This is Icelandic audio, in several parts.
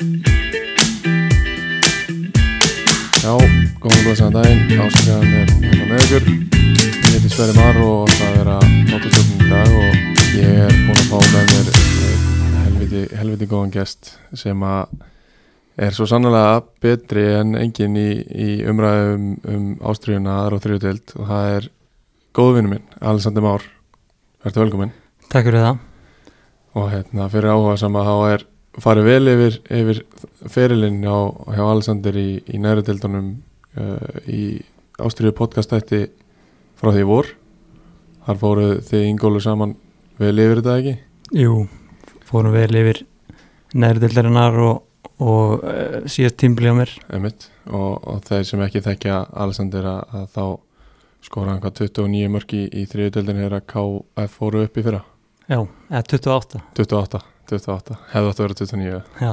Já, góðan blessaðan daginn, áskiljaðan er hérna með ykkur. Ég heiti Sverri Mar og það er að náttúrstjórnum í dag og ég er búinn að fá með mér helviti, helviti góðan gest sem að er svo sannlega betri en enginn í, í umræðum um ástriðuna aðra og þriðutild og það er góðvinnu minn, Alexander Már. Verður velkominn. Takk fyrir það. og hérna fyrir áhuga sama þá er farið vel yfir, yfir ferilinn hjá, hjá Alexander í, í næri deildunum uh, í ástriðu podcastætti frá því vor þar fóruð þið Ingólu saman vel yfir þetta ekki Jú, fórum vel yfir næri dildarinnar og, og uh, síðast tímbli á mér. Einmitt. og, og þeir sem ekki þekkja Alexander að, að þá skora hann hvað 29 mörg í, í þriðu deildin er að KF fóru upp í fyrra Já, eða 28. 28, 28, hefði átt að vera 29 Já,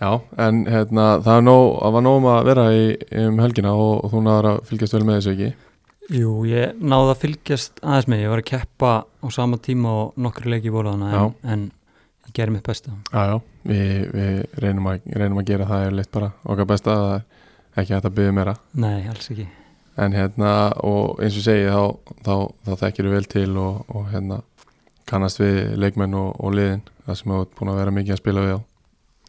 Já, en hérna, það, nóg, var nóg um að vera í, um helgina og, og þú náður að fylgjast vel með þessu ekki jú, ég náði að fylgjast aðeins með. Ég var að keppa á sama tíma og nokkru leiki voru þannig en, en ég gerði mitt besta. Já, já, við, við reynum, að, reynum að gera það er leitt bara okkar besta það er ekki að byggja meira Nei, alls ekki. en hérna, og eins og segi þá, þá, þá þekkir við vel til og, og hérna, kannast við leikmenn og, og liðin, það sem hefur búin að vera mikið að spila við á.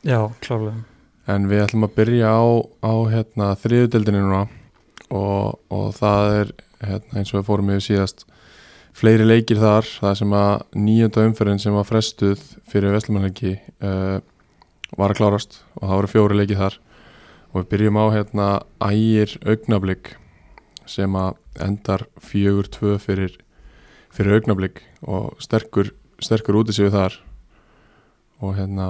Já, klárlega. En við ætlum að byrja á, á hérna, þriðudeldinu núna og, og það er hérna, eins og við fórum yfir síðast fleiri leikir þar, það sem að nýjönda umferðin sem var frestuð fyrir Vestlumannleiki uh, var að klárast og það voru fjóri leikir þar. Og við byrjum á hérna ægir augnablík sem að endar fjögur tvö fyrir, fyrir augnablík og sterkur, sterkur út í sig við þar. Og hérna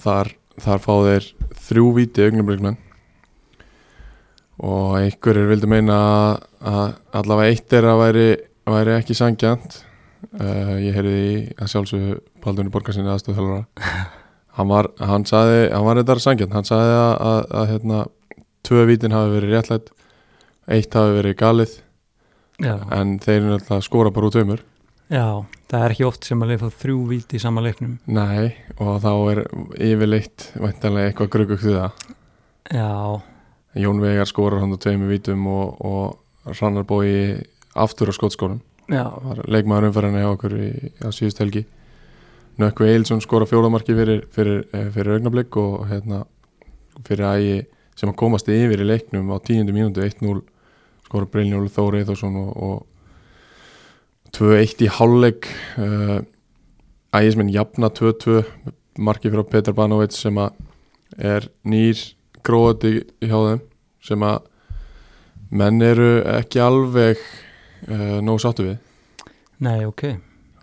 þar, þar fá þeir þrjú víti augnablikmenn og einhverjir vildi meina að, allavega eitt er að væri, væri ekki sangjant uh, ég heyrði í að sjálfsögðu Paldunni Borgarsinni aðstöðþjálfara hann var, hann saði, hann var þetta sangjant hann saði að, að, að hérna, tvö vítin hafi verið réttlætt eitt hafi verið galið Já, en þeir eru alltaf að skora bara út tveimur. Já, það er ekki oft sem að leifa þrjú víti í sama leiknum. Nei, og þá er yfirleitt væntanlega eitthvað gruggugt við það. Já, Jón Vegar skorar hann á tveimur vítum og, og Rannar Bói aftur á var leikmaður umferðinni hjá okkur í, á síðust helgi. Nökkvi Eilsson skora fjólamarki fyrir, fyrir, eh, fyrir augnablík og hérna, fyrir ægi sem að komast yfir í leiknum á tíundu mínútu 1-0 skora Brynjólu Þóri Eithosson og, og 2-1 í hálfleik uh, ægismenn jafna 2-2 marki frá Petar Banovic sem að er nýr gróði hjá þeim sem að menn eru ekki alveg uh, nóg sáttu við nei, ok.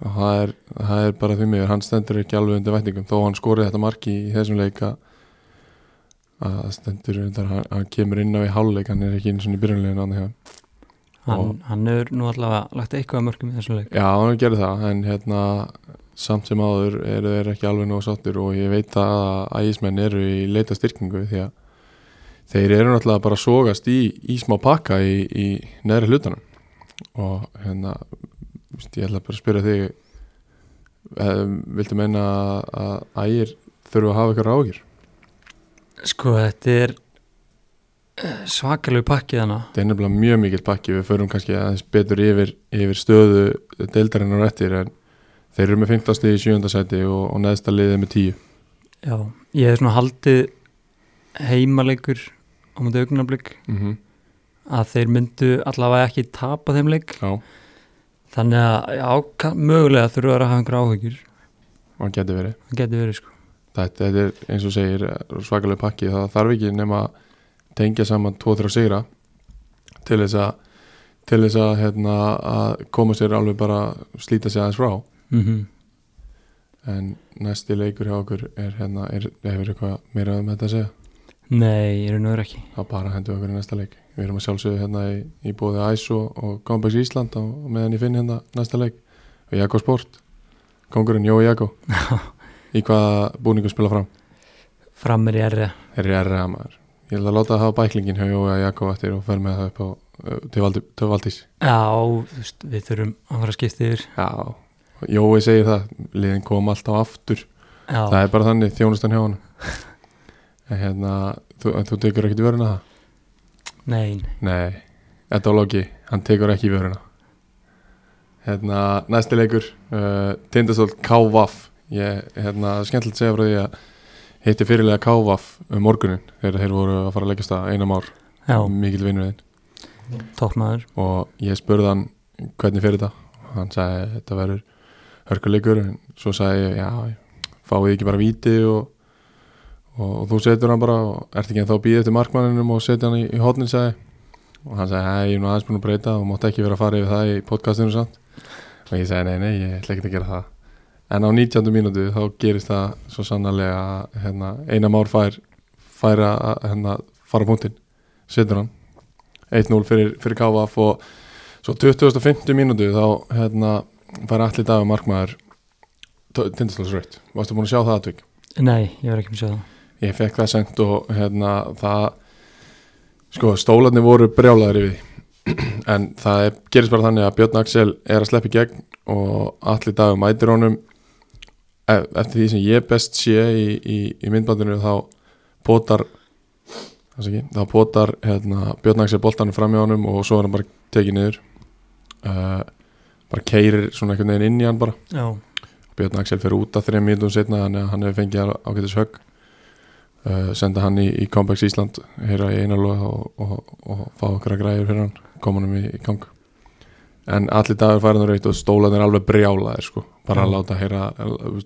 og það er, það er bara því miður hann stendur ekki alveg undir vætningum þó hann skorið þetta marki í þessum leik að að stendur hann, hann kemur inn á í hálfleik hann er ekki eins og í byrjunlegin hann Hann, hefur nú allavega lagt eitthvað að mörgum í þessum leik. Já, hann gerir það, en hérna samt sem áður eru þeir ekki alveg nóg sáttir og ég veit að ægismenn eru í leita styrkingu því að þeir eru náttúrulega bara að sogast í, í smá pakka í, í neðri hlutanum og hérna ég ætla bara að spyrja þig um, viltu meina að ægir þurfa að hafa ykkur ágjur? Sko, þetta er eh, svakalegu pakkið hana. Þetta er nefnilega mjög mikill pakki, við förum kannski aðeins betur yfir, yfir stöðu deildarinn á réttir en þeir eru með 15 stig í 7. sæti og, og neðsta liðið með 10 Já, ég hef svona haldið heimaleikur á mútið augnablík mm -hmm. að þeir myndu allavega ekki tapa þeim leik Já, þannig að já, mögulega þurfa að hafa einhver áhugjur og hann getur verið það getur verið sko þetta, þetta er eins og segir svakalega pakki. Það þarf ekki nema tengja saman 2-3 sigra til þess að til þess að, hérna, að koma sér alveg bara slíta sig aðeins frá. Mm en næsti leikur hjá okkur er hérna, er, hefur eitthvað meira um þetta að segja? Nei, ég er nú ekki. Þá bara hendur okkur í næsta leik. Við erum að sjálfsögðu hérna í, í bóði Æs og, Gámbæks Ísland og, meðan ég finn hérna næsta leik. Og Jakko Sport kongurinn Jói Jakko í hvaða búningu spila fram? Fram er ég erri þeir eru erra maður. Ég ætla að láta það hafa bæklingin hjá Jói Jakko eftir og fer með það upp á til, Valdís. Já, þú veist, við þurfum að fara að skipta yfir. Já, Jói segir það liðin kom alltaf aftur. Já, það er bara þannig þjónustan hjá hann en hérna þú, en þú tekur ekkert vöruna það? Nei, nei, þetta á loki hann tekur ekki vöruna. Hérna, næsti leikur uh, Tindastóll K.V.A.F. ég, hérna, skemmtilegt að segja frá því að hitti fyrirlega K.V.A.F. um morgunin þegar þeir voru að fara að leggja stað einam ár, já, mikil vinnur toppmaður. Og ég spurði hann hvernig fyrir þetta? Og hann sagði þetta verður hörkuleikur en svo sagði ég, já, fáið ekki bara víti og, og, og þú setur hann bara og ert ekki en þá býðið eftir markmanninum og setja hann í, í hotnin sagði og hann sagði, hei, ég er nú aðeins búin að breyta og mátt ekki vera að fara yfir það í podcastinu samt. Og ég sagði, nei, nei, ég ætla ekki að gera það en á 19. mínútu þá gerist það svo sannarlega að, hérna, eina már fær fær að hérna, fara punktin setur hann. 1-0 fyrir, fyrir KVF og svo 2050 mínútu þá hérna, fær allir dag markmaður tindastalsröytt, varstu búin að sjá það aðtök? Nei, ég verð ekki með að sjá það. Ég fekk það sendt og hérna það sko stólarnir voru brjálaður yfir því. En það er, gerist bara þannig að Björn Axel er að sleppa í gegn og allir dagur mætir honum. e- eftir því sem ég best sé í, í, í myndbandinu þá potar ekki, þá potar hérna, Björn Axel boltanum fram í honum og svo er hann bara tekið niður. Uh, bara keirir svona einhvern veginn inn í hann bara. Já, Björn Axel fyrir út að þrejum mínútum setna þannig að hann hefur fengið ágætis högg. Uh, senda hann í, í Comebacks Ísland heyra í einarlóð og, og, og fá okkar að græður fyrir hann í, í gang en allir dagur færa hann raut og stólan er alveg brjálaðir sko, bara að láta heyra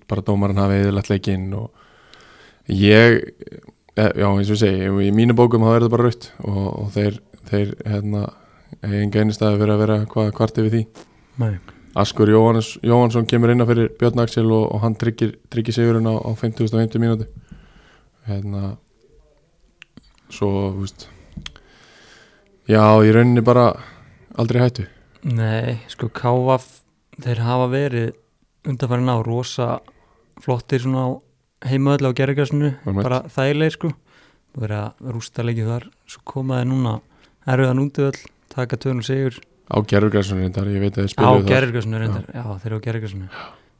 bara dómarinn hafi eðilegt leikinn og ég eh, já eins og segi, í mínu bókum þá er þetta bara raut og, og þeir, þeir hérna, enga einistæði fyrir að vera hvað kvart yfir því. Nei, Askur Jóhannes, Jóhansson kemur inn fyrir Björn Axel og, og hann tryggir, tryggir sigurinn á, á 50.50 mínúti hérna svo, þú veist já, í rauninni bara aldrei hættu nei, sko Kávaf þeir hafa verið undanfærin á rosa flottir svona á heimaðlega á gerðargræsinu Einmitt. bara þægilegir sko. Og verið að rústa leikið þar. Svo komaði núna erfiðan útöðl taka tönul sigur. Á gerðurgræsunum reyndar, ég veit að á spiluðu þar. gerðargræsinu reyndar, já. þeir eru á gerðargræsinu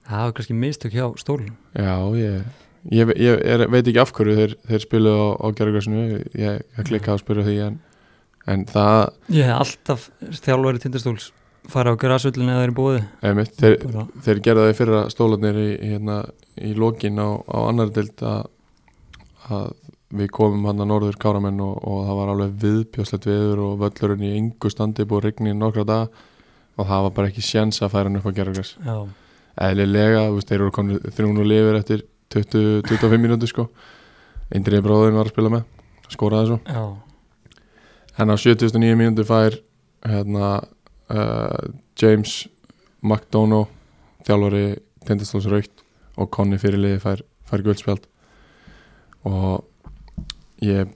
það hafa kannski mistök hjá stólun já, ég, ég, ég er, veit ekki af hverju þeir, þeir spiluðu á, á gerðurgræsunu ég, ég klikkaði að spyrja því en, en það, ég hef alltaf þjálfari tindastóls fara á græsullinu eða þeir eru búið einmitt, þeir, þeir gerða þeir fyrra stólarnir í, í, hérna, í lokin á, á annar dild að, að við komum hann að norður káramenn og, og það var alveg viðbjóðslegt viður og völlurinn í yngu standi búið í nokkra dag og það var bara ekki sjens að færa hann upp á gerðargræs eðlilega, veist, þeir eru komin þrjún og lifir eftir 20-25 mínúti sko. Indriði bróðin var að spila með skoraði svo. Já, en á 79 mínúti fær hérna uh, James McDonough þjálfari Tindastóls Raukt og Conny fyrirliði fær, fær guldspjald. Og ég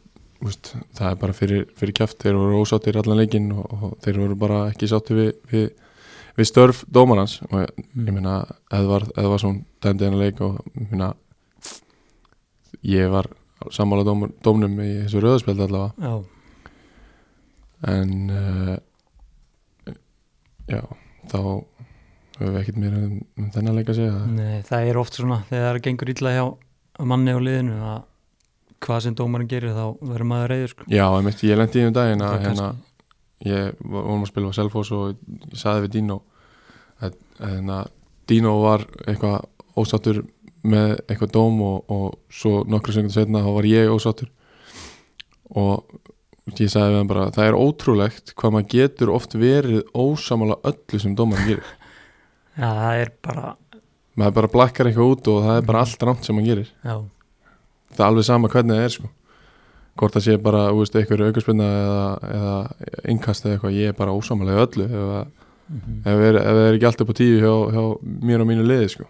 úst, það er bara fyrir, fyrir kæft þeir voru ósáttir allan leikinn og, og þeir voru bara ekki sátti við, við, við störf dómarans og ég, Mm. ég meina Edvard Edvardsson dæmdi hennar leik og ég meina ég var sammála dómur, dómnum í þessu rauðspjald allavega. Já, en uh, já, þá höfum við ekkert meira um, um þennan leik að segja Nei, það er oft svona þegar það gengur illa hjá manni á liðinu að hvað sem dómarinn gerir þá verður maður reyður sko. Já, einmitt, ég lendi í um daginn að hérna, ég vorum að spila á Selfoss og ég saði við Dino að, að hérna, Dino var eitthvað ósáttur með eitthvað dóm og, og svo nokkru sekundur setna þá var ég ósáttur og ég sagði við hann bara það er ótrúlegt hvað maður getur oft verið ósamála öllu sem dómarinn gerir. Já, það er bara maður bara blakkar eitthvað út og það er bara allt rámt sem maður gerir. Já, það er alveg sama hvernig það er sko. Hvort það sé bara, þú veist, eitthvað aukarspinna eða, eða innkast eða eitthvað ég er bara ósamalega öllu ef, að- mm ef, er, ef það er ekki allt upp á tíu hjá, hjá mér og mínu liði sko.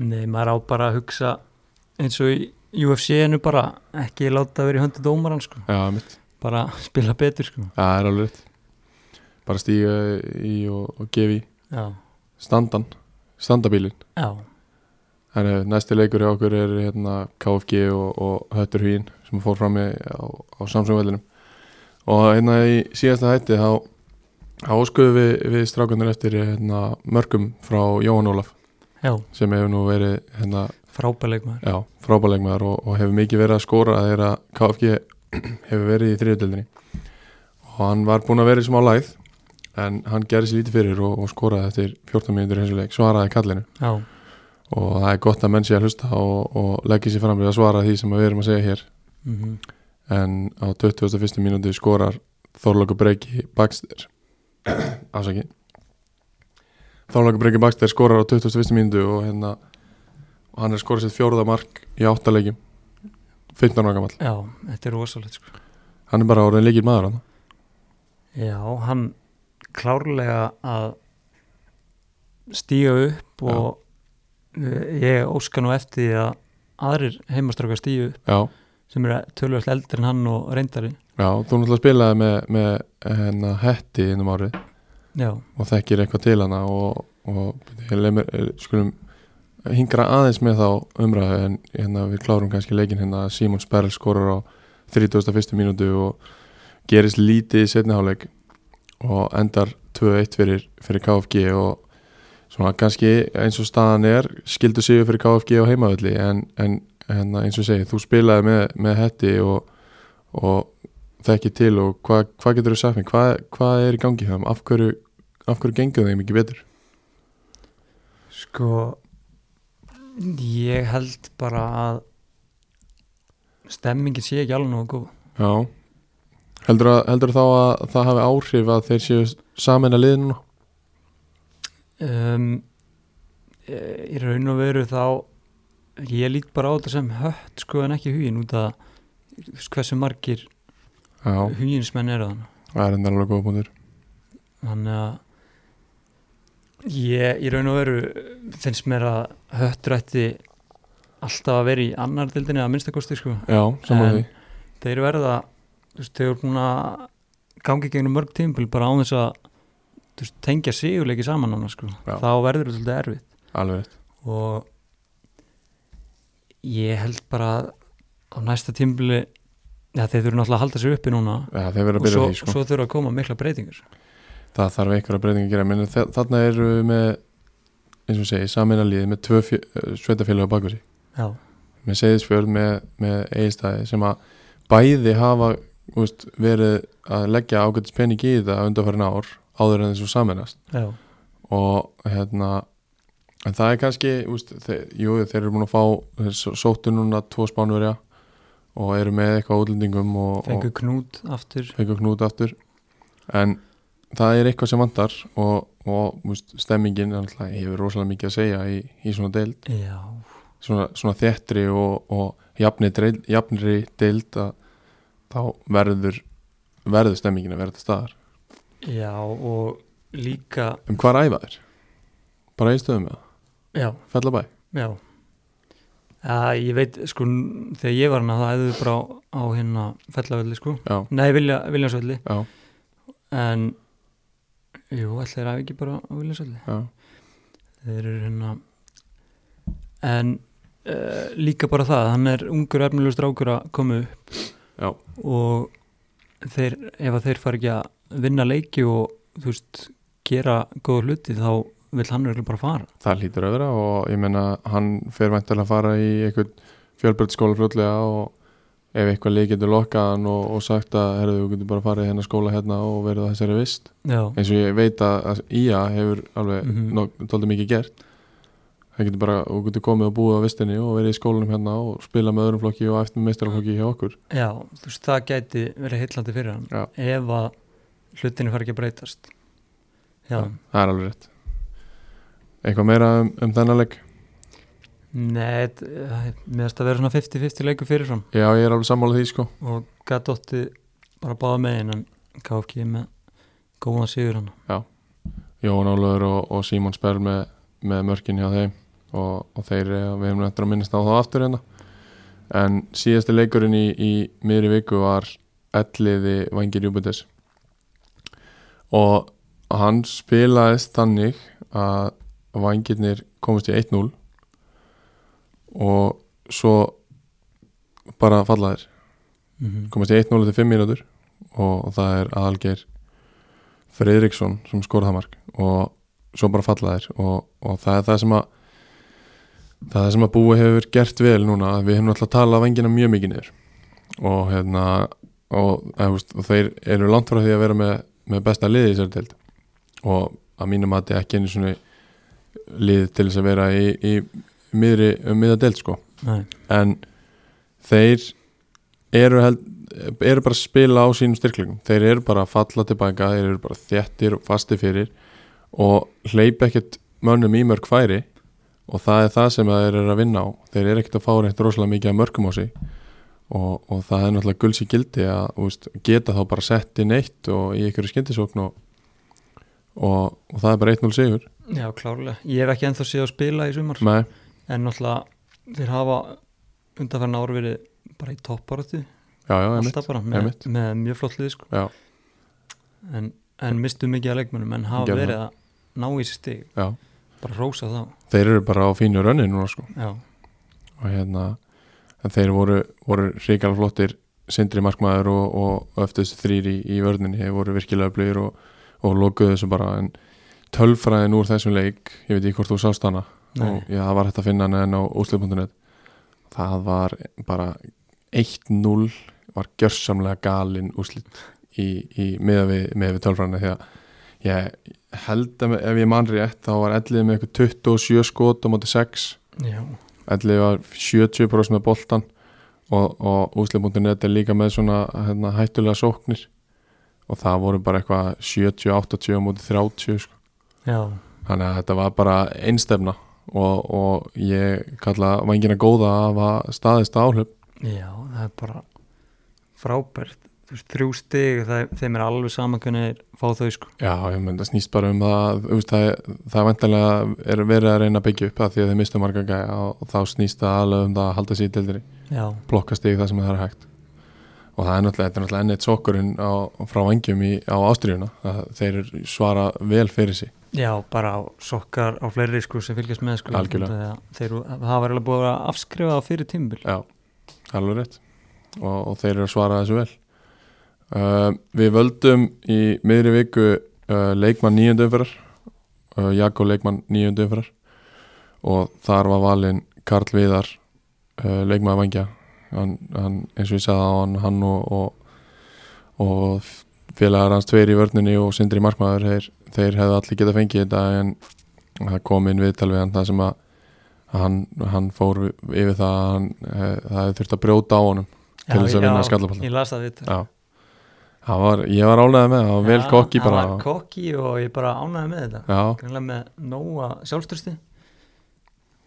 Nei, maður á bara að hugsa eins og í UFC-inu bara ekki láta vera í höndu dómaran sko. já, mitt, bara spila betur sko. það er alveg rétt. Bara stíga í og, og gefi Já, standan standabílin já, en ef næsti leikur hjá okkur er hérna, KFG og, og Höttur Hvín sem fór fram í, á, á Samsung-vellinum. Og hérna í síðasta hætti þá óskuðum við, við strákunir eftir hérna, mörgum frá Jóhann Ólaf já, sem hefur nú verið hérna, frábæleikmaður já, og, og hefur mikið verið að skora þegar að KFG hefur verið í þriðutöldinni og hann var búinn að vera í smá læð en hann gerði sér lítið fyrir og, og skoraði eftir 14 mínútur þessu leik, svaraði kallinu. Já, og það er gott að menn sé að hlusta og, og leggja sér fram við að svara því sem við erum að segja hér. Mm en á 21. mínútu skorar Þorlóku Breki Baxter. Afsaki Þorlóku Breki Baxter skorar á 21. mínútu og hérna og hann er skorað sitt fjóruða mark í áttalegjum 15 ára gammal já, þetta er rosalegt sko. hann er bara orðin leikir maður hann já, hann klárlega að stíga upp og eh, ég óska nú eftir að aðrir heimastrákar stígu upp já, sem eru tölvöld eldri en hann og reyndari. Já, þú náttúrulega spilaði með, með hérna hetti innum árið já, og þekkir eitthvað til hana og, og mér, eh, skulum hingra aðeins með þá umræðu en hérna, við klárum kannski leikin hérna Simon Sperl skorar á 31. mínútu og gerist lítið í setniháleik og endar 2-1 fyrir, fyrir KFG og svona kannski eins og staðan er skildu sigur fyrir KFG á heimavalli en, en hérna, eins og segi, þú spilaði með, með hetti og, og þekki til og hvað hva getur þú sagt mér, hvað, hvað er í gangi af hverju, af hverju gengur þeim ekki betur? sko ég held bara að stemmingin sé ekki alveg nógu góð. Já, heldur, að, heldur þá að það hafi áhrif að þeir séu saman að liðinu? um, eh, í raun og veru þá ég lít bara á þetta sem hött sko en ekki hugin út að hversu margir Já, huginsmenn eru þannig það er enda alveg góða punktur. Þannig að ég í raun og veru finnst mér að höttur ætti alltaf að vera í annar dildinni að minnstakosti sko. Já, En- þeir verða þú veist, þeir eru búin að gangi gegnum mörg tímpil bara á þess að veist, tengja sigurleiki saman annars sko. Þá verður þetta erfitt. Alveg og ég held bara á næsta tímpili já, þeir þurfa náttúrulega að halda sér uppi núna. Já, þeir verða að og svo, því sko. svo þurfa að koma mikla breytingar. Það þarf einhverja breytingi að gera. Menn þarna eru við með eins og segi, saman að liði með tvö sveitafélag á já, með Seyðisfjörð með, með eigistæði sem að bæði hafa úst, verið að leggja ágætis pening í þetta undanfærin ár áður en þessu saminast já, og hérna en það er kannski, úst, þeir, jú, þeir eru búin að fá sóttu núna tvo spánverja og eru með eitthvað útlendingum fengur knút aftur. fengur knút aftur. En það er eitthvað sem vantar og, og úst, stemmingin er alltaf, hefur rosalega mikið að segja í, í svona deild. Svona, svona þéttri og, og jafnri, deild, jafnri deild að þá verður verður stemmingin að vera til staðar. Já og líka um hvað ræfa þér? bara í stöðum eða? já, Fellabæ? já. Já, ég veit, sko, þegar ég var hana það hefðu bara á, á hérna fellavelli, sko, Já, nei, vilja, Viljansvelli. Já, en jú, þeir hafi ekki bara á Viljansvelli já. Þeir eru hérna en uh, líka bara það hann er ungur efnilegur strákur að koma upp. Já. og þeir, ef að þeir fara ekki að vinna leiki og þú veist gera góða hluti þá vil hann verður bara fara. Það hlýtur að vera og ég meina hann fer væntilega að fara í einhvern fjölbreytskóla fljótlega og ef eitthvað leik getur lokkað hann og, og sagt að herðu, þú getur bara farið hennar skóla hérna og verið á þessari vist. Já, eins og ég veit að, að IA hefur alveg mm. -hmm. tóldi mikið gert. Það getur bara, þú getur komið og búið á vistinni og verið í skólanum hérna og spila með öðrum flokki og eftir meistaraflokki hjá okkur. Já, þú veist það gæti verið heillandi fyrir hann. Já. ef að hlutinu fara ekki að breytast. Já, það er alveg rétt. Eitthvað meira um, um þennan leik nei, með þess að vera svona 50-50 leiku fyrirfram já, ég er alveg sammála því sko. Og Gadótti bara báða megin en KFG með góðan sigur hann. Jón Ólafur og, og Símon Sperl með, með mörkin hjá þeim og, og þeir, eh, við hefum eftir að minnast á þá aftur hérna. En síðasti leikurinn í, í miðri viku var elliði Vangir Júbites og hann spilaðist þannig að Vangirnir komist í 1-0 og svo bara fallaðir mm -hmm. komast í 1-0 til 5 mínútur og það er aðalgeir Fredriksson sem skorða mark og svo bara falla þær og, og það er það sem að það sem að búi hefur gert vel núna við hefum alltaf talað vengina mjög mikið niður. Og hérna og, eða, veist, og þeir eru langt frá því að vera með, með besta liði í þessari deild. Og að mínum að þetta ekki einu svona lið til þess að vera í, í miðri, um miða deild sko. Nei. en þeir eru, held, eru bara að spila á sínum styrklingum þeir eru bara að falla tilbaka þeir eru bara þjættir og fasti fyrir og hleypa ekkert mönnum í mörg færi og það er það sem þeir eru að vinna á. Þeir eru ekkert að fá reynt rosalega mikið að mörgum á sig og, og það er náttúrulega gulds í gildi að veist, geta þá bara sett inn eitt og í einhverju skyndisókn og, og, og það er bara 1-0 sigur. Já, klárlega. Ég hef ekki ennþá séð að spila í sumar. Nei, en náttúrulega þeir hafa undanfærin ár verið bara í topparötu alltaf bara með, með mjög flott lið sko. en, en mistu mikið að leikmennum en hafa Gerðu verið að ná í sér stig. Já. Bara rósa þá. Þeir eru bara á fínu rönni núna sko. Og hérna þeir voru, voru ríkala flottir sindri markmaður og, og öftuðs þrýr í, í vörninni, þeir voru virkilega blöður og, og lokuðu þessu bara en tölfræðin úr þessum leik ég veit ekki hvort þú sást hana. Og já, það var hægt að finna hana en á úslið.net það var bara 1-0 var gjörsamlega galin úslið í, í meða við, með við tölfræðina því að ég held að ef ég man rétt þá var ellið með eitthvað 27 skot á móti 6 já, Elli var 70% með boltan og, og úsleif.net er líka með svona hérna, hættulega sóknir. Og það voru bara eitthvað 70-80 á móti 30 sko. þannig að þetta var bara einstefna og, og ég kalla vangina góða að hafa staðist áhlöp já, það er bara frábært. Þú veist, þrjú stig, þeim er alveg saman hvernig þeir fá þau sko. Já, ég myndi að snýst bara um það þú veist, það, það vantilega er verið að reyna að byggja upp það því að þeir mistu marga gæja og, þá snýst það alveg um það að halda sér Já, blokka stig það sem það er hægt. Og það er náttúrulega, er enneitt sokkurinn á, frá vangjum í, á ástriðuna þeir svara vel fyrir sig já, bara á sokkar á fleiri sko sem fylgjast með sko Algjörlega. Þeir hafa verið búið að afskrifa það fyrir tímbil já, alveg rétt. Og, og þeir eru að svara þessu vel. Uh, við völdum í miðri viku uh, leikmann nýjöndumferðar uh, Jakko leikmann nýjöndumferðar og þar var valinn Karl Viðar uh, leikmann vangja hann, hann, eins og ég sagði á hann hann og, og, og félagar hans tveir í vörninni og sindri markmaður þeir, þeir hefðu allir getað fengið þetta en það kom inn viðtal við hann það sem að hann, hann fór yfir það að hann, eh, það hefði þurft að brjóta á honum til þess að vinna skallapallan Ég las það við Já, það var, ég var ánægði með það, það var vel kokki bara. Það var kokki og ég bara ánæði með þetta. Já, Greinlega með nóga sjálfstörsti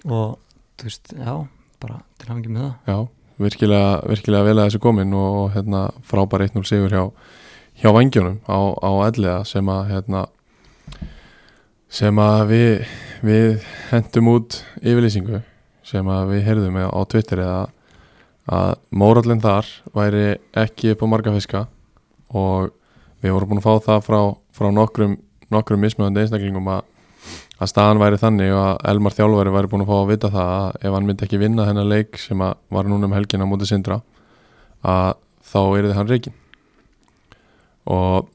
og þú veist, já, bara til ekki með það. Já, virkilega, virkilega vel að þessu komin og, og hérna, frábær 1-0 sigur hjá, hjá vangjónum á, á elliða sem að hérna, sem að við, við hendum út yfirlýsingu sem að við heyrðum á Twitter eða að mórallin þar væri ekki upp á marga fiska og við vorum búin að fá það frá, frá nokkrum, nokkrum mismöðandi einstaklingum að, að staðan væri þannig og að Elmar Þjálfari væri búin að fá að vita það að ef hann myndi ekki vinna þennan leik sem að var núna um helgina á móti Sindra að þá er þið hann reikin og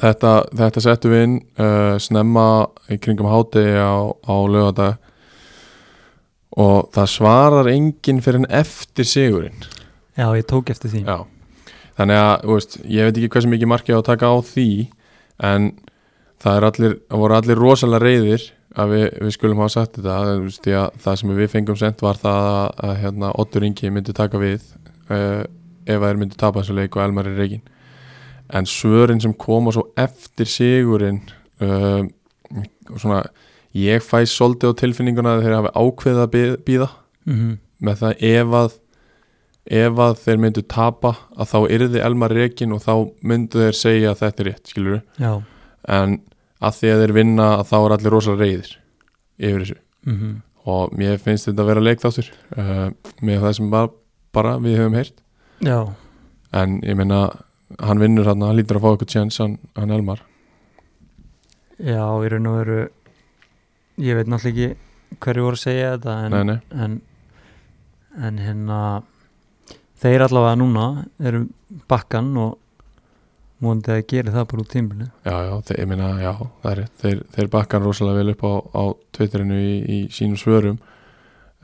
þetta, þetta settum við inn uh, snemma í kringum hátegi á, á lögadag og það svarar enginn fyrir en eftir sigurinn. Já, ég tók eftir því. Já, þannig að veist, ég veit ekki hversu mikið marki á að taka á því en það, er allir, það voru allir rosalega reyðir að við, við skulum hafa sagt þetta. Veist, að það sem við fengum sent var það að, að hérna, Ottur Ingi myndi taka við uh, ef að þeir myndi tapa þessu leik og Elmar er reygin en svörin sem koma svo eftir sigurinn uh, svona ég fæ svolítið á tilfinninguna að þeir hafi ákveðið að býða mm með það ef að ef að þeir myndu tapa að þá yrði Elmar reikin og þá myndu þeir segja að þetta er rétt, skilur Já, en að því að þeir vinna að þá er allir rosalega reyðir yfir þessu. Mm og mér finnst þetta að vera leikþáttur. Uh, með það sem bara, bara við höfum heyrt. Já, en ég meina hann vinnur hann, hann lítur að fá eitthvað tjens hann, hann Elmar. Já, í raun og veru ég veit náttúrulega ekki hverju voru að segja þetta en, nei, nei, en, en hérna þeir allavega núna eru bakkan og múandi að gera það bara út tímbilinu já, já, þeir, ég meina, já, það er þeir, þeir bakka hann rosalega vel upp á, á Twitterinu í, í sínum svörum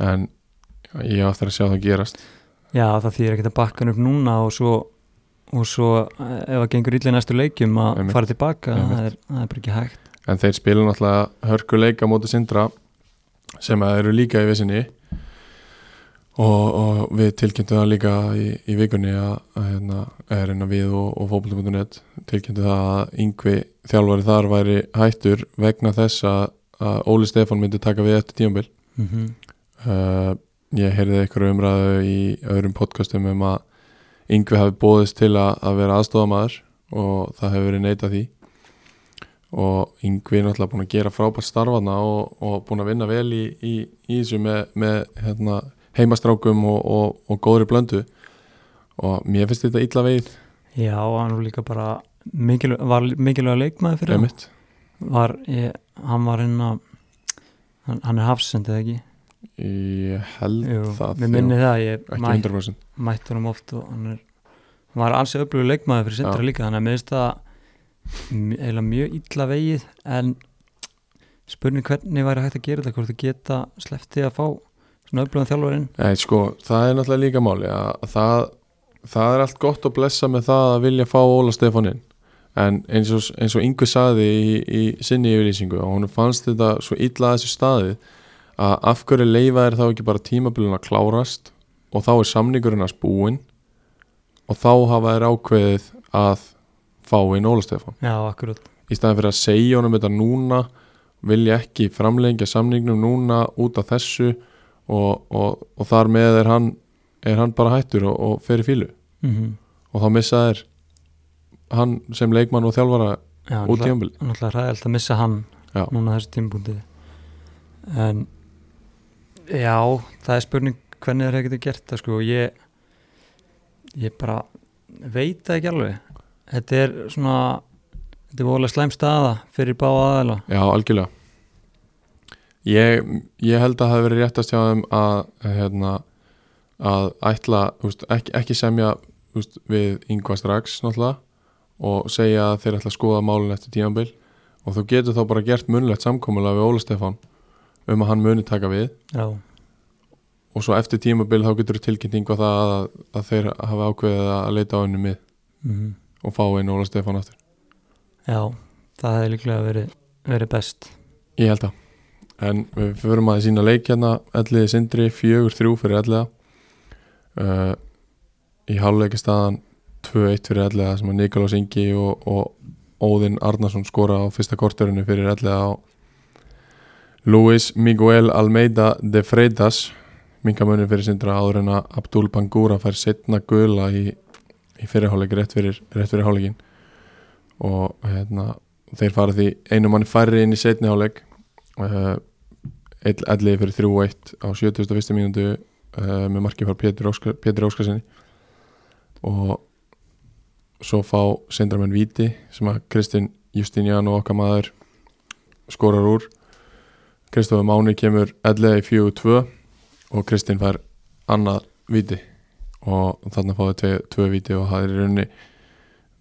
en ég á eftir að sjá það gerast. Já, það þýr ekki að bakka hann upp núna og svo, og svo eh, ef það gengur illa í næstu leikjum að fara tilbaka, það er, það er bara ekki hægt. En þeir spila náttúrulega hörkuleika móti sindra sem eru líka í vissinni og, og við tilkynntum það líka í, í vikunni að, að hérna, er hérna við og, og fókbaltum.net tilkynntum það að yngvi þjálfari þar væri hættur vegna þess að, að Óli Stefán myndi taka við eftir tímabil. Mm -hmm. uh, ég heyrði eitthvað umræðu í öðrum podcastum um að yngvi hafi bóðist til að, að vera aðstofamæður og það hefur verið neitað því. Og yngvi er náttúrulega búin að gera frábært starfana og, og búin að vinna vel í, í, í þessu með, með hérna, heimastrákum og, og, og góðri blöndu. Og mér finnst þetta illa veið Já, hann var líka bara mikilvæg, var mikilvæg leikmaður fyrir hann. Var, ég, hann var inn að hann, hann er hafsendið ekki ég held Jú, það mér minni það, ég ekki mæ, 100% mætti honum oft og hann er hann var alls öflugur leikmaður fyrir sindra Já. líka þannig að mér finnst það eiginlega mjög illa vegið en spurning hvernig væri hægt að gera þetta hvort þú geta sleppti að fá svona öflugan þjálfarinn? Nei, sko, það er náttúrulega líka máli að það, það er allt gott að blessa með það að vilja fá Óla Stefánin en eins og, og yngvi saði í, í sinni yfirlýsingu og hún fannst þetta svo illa að þessu staði að af hverju leifa er þá ekki bara tímabilin að klárast og þá er samningurinn að spúin og þá hafa þær ákveðið að fá inn Óla Stefán? Já, akkurat. Í staðan fyrir að segja honum þetta núna vilja ekki framlengja samningnum núna út af þessu og, og, og þar með er hann, er hann bara hættur og, og fer í fílu mm og þá missa þær hann sem leikmann og þjálfara Já, út náttúrulega- tíumbil náttúrulega ræðilt að missa hann Já. núna þessu tímpunkti en já, það er spurning hvernig þeir hefði gert það sko ég ég bara veit það ekki alveg. Þetta er svona þetta er voðalega slæm staða fyrir báða aðeila Já, algjörlega. Ég, ég held að það hafi verið réttast hjá þeim að hérna, að ætla úst, ekki, ekki semja úst, við yngva strax náttúrulega og segja að þeir ætla að skoða málun eftir tímanbil og þú getur þá bara gert munlegt samkomulega við Óla Stefán um að hann muni taka við. Já, og svo eftir tímabil þá getur yngva það að, að þeir hafa ákveðið að leita á henni mið mm og fá einu Óla Stefán aftur. Já það hefði líklega verið, verið best. Ég held að En við förum að sína leik hérna. Elliði Sindri, fjögur þrjú fyrir Elliða. Uh, Í háluleika staðan 2-1 fyrir Elliða sem að Nikolás Ingi og, og Óðinn Arnarsson skora á fyrsta korterinu fyrir Elliða á Luis Miguel Almeida de Freitas minkamunni fyrir Sindra áður en að Abdul Bangura fær setna gula í, í fyrirháleik rétt fyrir, fyrir háleikin og hérna þeir fara því einu manni færri inn í setni háleik uh, elliði fyrir 3-1 á 71. mínútu uh, með markið frá Pétur, Óskar, Pétur Óskarsinni og svo fá sendramenn Víti sem að Kristinn Justinjan og okkar maður skorar úr Kristofur Máni kemur elliði í 4-2 og Kristinn fær annað Víti. Og þarna fáið tvö, tvö Víti og það er í rauninni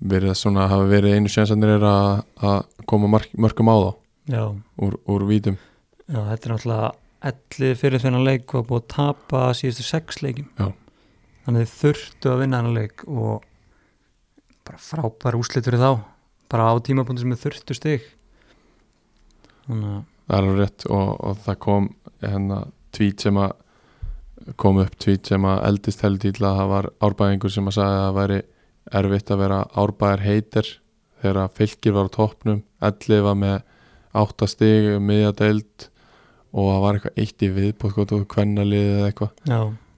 verið að svona hafa verið einu sjansanir er að, koma mark, mörgum á þá já, úr, úr vítum. Já, þetta er náttúrulega ellið fyrir þennan leik og búið að tapa síðustu sex leikim Já. þannig þið þurftu að vinna þennan leik og bara frábær úslit fyrir þá bara á tímapunktu sem þið þurftu stig. Þannig að það er alveg rétt og, og það kom hérna tvít sem að kom upp tvít sem að eldist heldur til að það var árbæðingur sem að sagði að það væri erfitt að vera árbæðar heitir þegar fylgir var á toppnum ellið var með áttastig miðjadeild og það var eitthvað eitt í viðbótt og kvennaliðið eða eitthvað.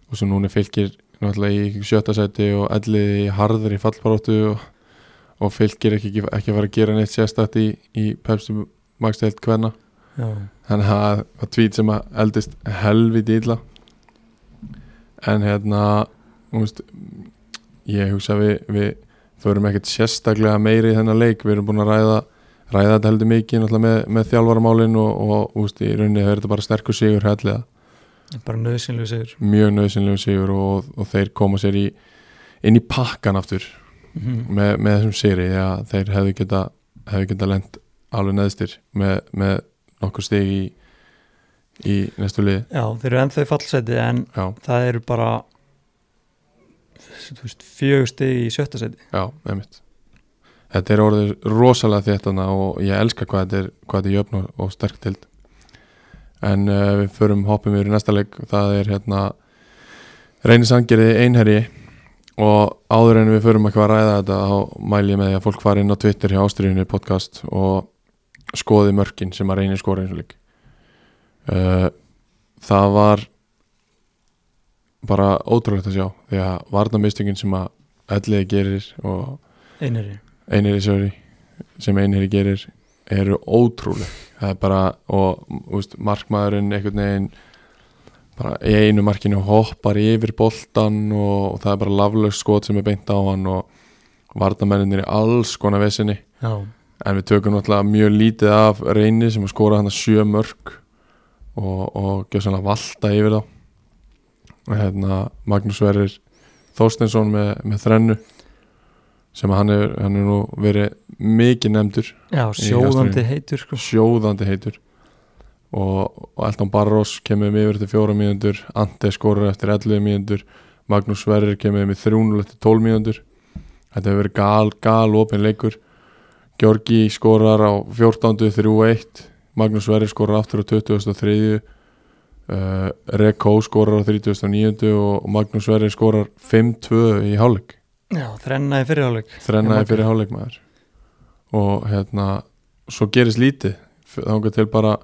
Og svo núna fylgir náttúrulega í sjötta sæti og ellið í harður í fallbaróttu og, og fylgir ekki, ekki að fara að gera neitt sérstætt í, í kvenna. já, þannig að það var tvít sem að eldist helviti illa. En hérna veist, ég hugsa við, við förum ekkert sérstaklega meiri í þennan leik, við erum búin að ræða ræða þetta heldur mikið með, með þjálfaramálin og, og veist, í rauninni er þetta bara sterkur sigur helliða, bara nöðsynlegu sigur. Mjög nöðsynlegu sigur og, og þeir koma sér í inn í pakkan aftur mm með, með þessum sigri, já, þeir hefðu geta hefðu geta lent alveg neðstir með, með nokkur stig í, í næstu liði Já, þeir eru ennþá í fallseti en já, það eru bara fjögur stig í sjötta seti. Já, einmitt. Þetta er orðið rosalega þéttana og ég elska hvað þetta er, hvað þetta er jöfn og, sterk tild en uh, við förum hoppum yfir í næsta leik. Það er hérna reynir sangeriði einherji. Og áður en við förum að ræða þetta þá mæl ég með því að fólk fari inn á Twitter hjá Ástriðinu podcast og skoði mörkin sem að reynir skora eins og lík uh, það var bara ótrúlegt að sjá því að varnamistungin sem að elliði gerir og einherji sorry, sem einherji gerir eru ótrúleg. Það er bara og úst, markmaðurinn einhvern veginn bara í einu markinu hoppar yfir boltan og, og það er bara laflaust skot sem er beint á hann og varnamenninir í alls konar vesinni. Já, en við tökum náttúrulega mjög lítið af reyni sem að skora hann að sjö mörg og, og gjöð sannlega valta yfir þá. Og hérna Magnús Sverrir Þorsteinsson með, með þrennu sem hann hefur hann er nú verið mikið nefndur já sjóðandi heitur sko. sjóðandi heitur. Og, og Elton Barros kemur um yfir til fjóra mínútur Ante skorur eftir 11 mínútur Magnús Sverrir kemur um í 3-0 eftir 12 mínútur. Þetta hefur verið gal, gal opin leikur Georgi skorar á 14. 3-1 Magnús Sverrir skorar aftur á 23. Uh, Rekó skorar á 39. og Magnús Sverrir skorar 5-2 í hálfleik Já, þrennaði fyrirháleik þrennaði fyrir hálfleikmaður og hérna svo gerist lítið þá til bara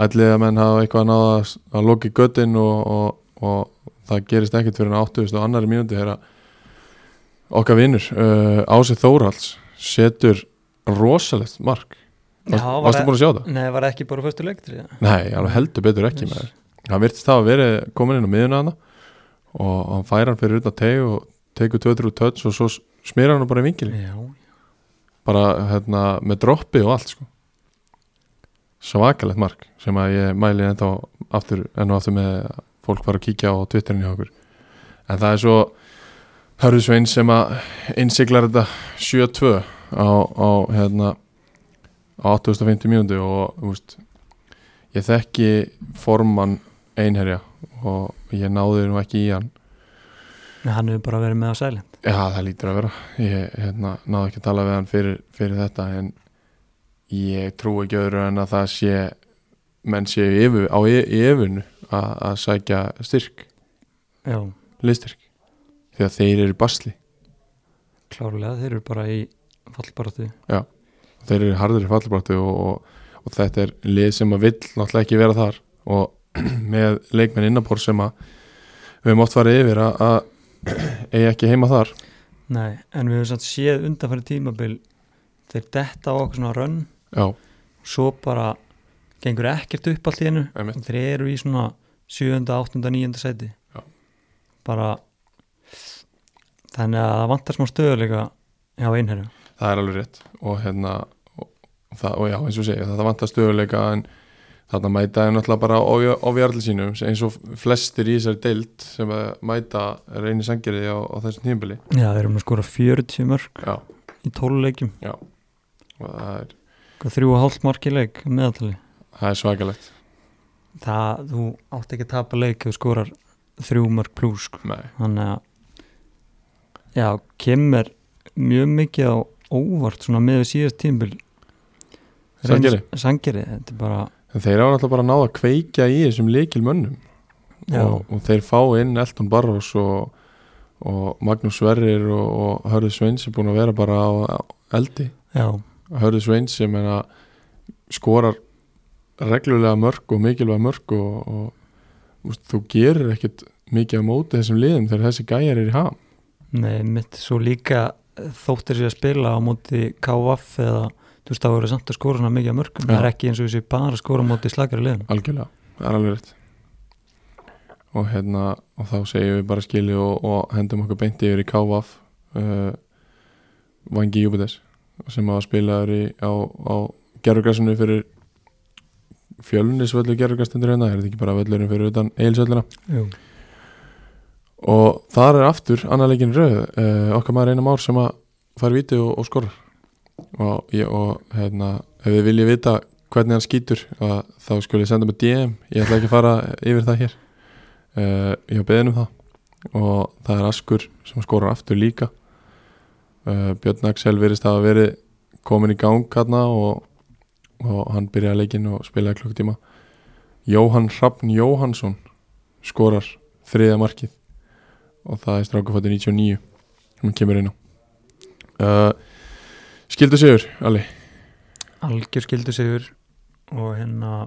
að menn hafa eitthvað náða að, loki göttin og, og, og það gerist ekkert fyrir hann 80 og annari mínúti okkar vinnur uh, Ási Þórhalds setur rosalegt mark. Varstu búin að sjá það? Nei, var ekki bara fyrstu leiktur Nei, alveg heldur betur ekki með það virtist það að verið komin inn á miðuna hana og hann fær hann fyrir utan teg og tekur 2-3 touch og svo smýra hann bara í vingili Já, bara hérna, með droppi og allt sko. svakalegt mark sem að ég mæli ennþá aftur, enn og aftur með fólk var að kíkja á Twitterin hjá okkur. En það er svo Hörður Svein sem að innsiglar þetta 7-2 á, á hérna á 850 mínúti og veist, ég þekki formann einherja og ég náði nú ekki í hann. Nei, hann hefur bara verið með á sælinn Já, það lítur að vera. Ég hérna, náðu ekki að tala við hann fyrir, fyrir þetta en ég trú ekki öðru en að það sé menn séu í yfir, á yfirnu að, sækja styrk. Já, liðstyrk. Því að þeir eru basli. Klárlega, þeir eru bara í fallbaratu þeir eru harður í fallbaráttu og, og, og þetta er lið sem að vill náttúrulega ekki vera þar og með leikmenn innanbór sem að við höfum oft farið yfir að, að eigi ekki heima þar Nei, en við höfum samt séð undanfæri tímabil þeir detta á okkur svona rönn Já, svo bara gengur ekkert upp allt í og þeir eru í svona 7. 8. 9. seti Já. bara þannig að það vantar smá stöðuleika hjá einherju það er alveg rétt. Og hérna og, og, það, og já, eins og segja, það vantar stöðuleika en þarna mæta er náttúrulega bara ofjarli sínum eins og flestir í þessari deild sem að mæta reynir sangeriði á, á þessum tímbili Já, þeir eru að skora 40 mörg já, í 12 leikjum. Og það er, þrjú og hálft mark í leik meðaltali? Það er svakalegt. Það, þú átt ekki að tapa leik ef þú skorar þrjú mörg pluss sko. Þannig að já, kemur mjög mikið á óvart svona með síðast tímbil? Sangeri, þetta er bara en þeir hafa náttúrulega bara náð að kveikja í þessum leikil mönnum og, og þeir fá inn Elton Barros og, og Magnús Sverrir og, og Hörður Sveins er búin að vera bara á, eldi. Já, Hörður Sveins sem að skorar reglulega mörg og mikilvæg mörg og, og úst, þú gerir ekkert mikið á móti þessum liðum þegar þessi gæjar er í ham. Nei, mitt svo líka þóttir sér að spila á móti KVF eða þú veist það voru samt að skora svona mikið að mörgum, það er ekki eins og þessi bara að skora á móti slagari liðum algjörlega, það er alveg rétt. Og hérna og þá segjum við bara skili og, og hendum okkur beinti yfir í KVF uh, Vangi Júbites sem hafa spilaður í, á, á gerðugrassinu fyrir fjölnisvöldu gerðugrastundur hérna, er þetta ekki bara völlurinn fyrir utan eilsvölluna Jú. Og þar er aftur annar leikin rauð uh, okkar maður einum ár sem að fara víti og, og skorar. Og, og hérna, ef við viljið vita hvernig hann skýtur þá skulle ég senda mig DM ég ætla ekki að fara yfir það hér. Uh, ég har beðin um það. Og það er Askur sem skorar aftur líka. Uh, Björn Axel virðist að hafa verið komin í gang hérna og, og hann byrjaði leikinn og spilaði klukktíma Jóhann Hrafn Jóhansson skorar þriða markið og það er strákufætti 99 sem hann kemur inn á. Uh, Skildu sigur, Ali algjör skildu sigur og hérna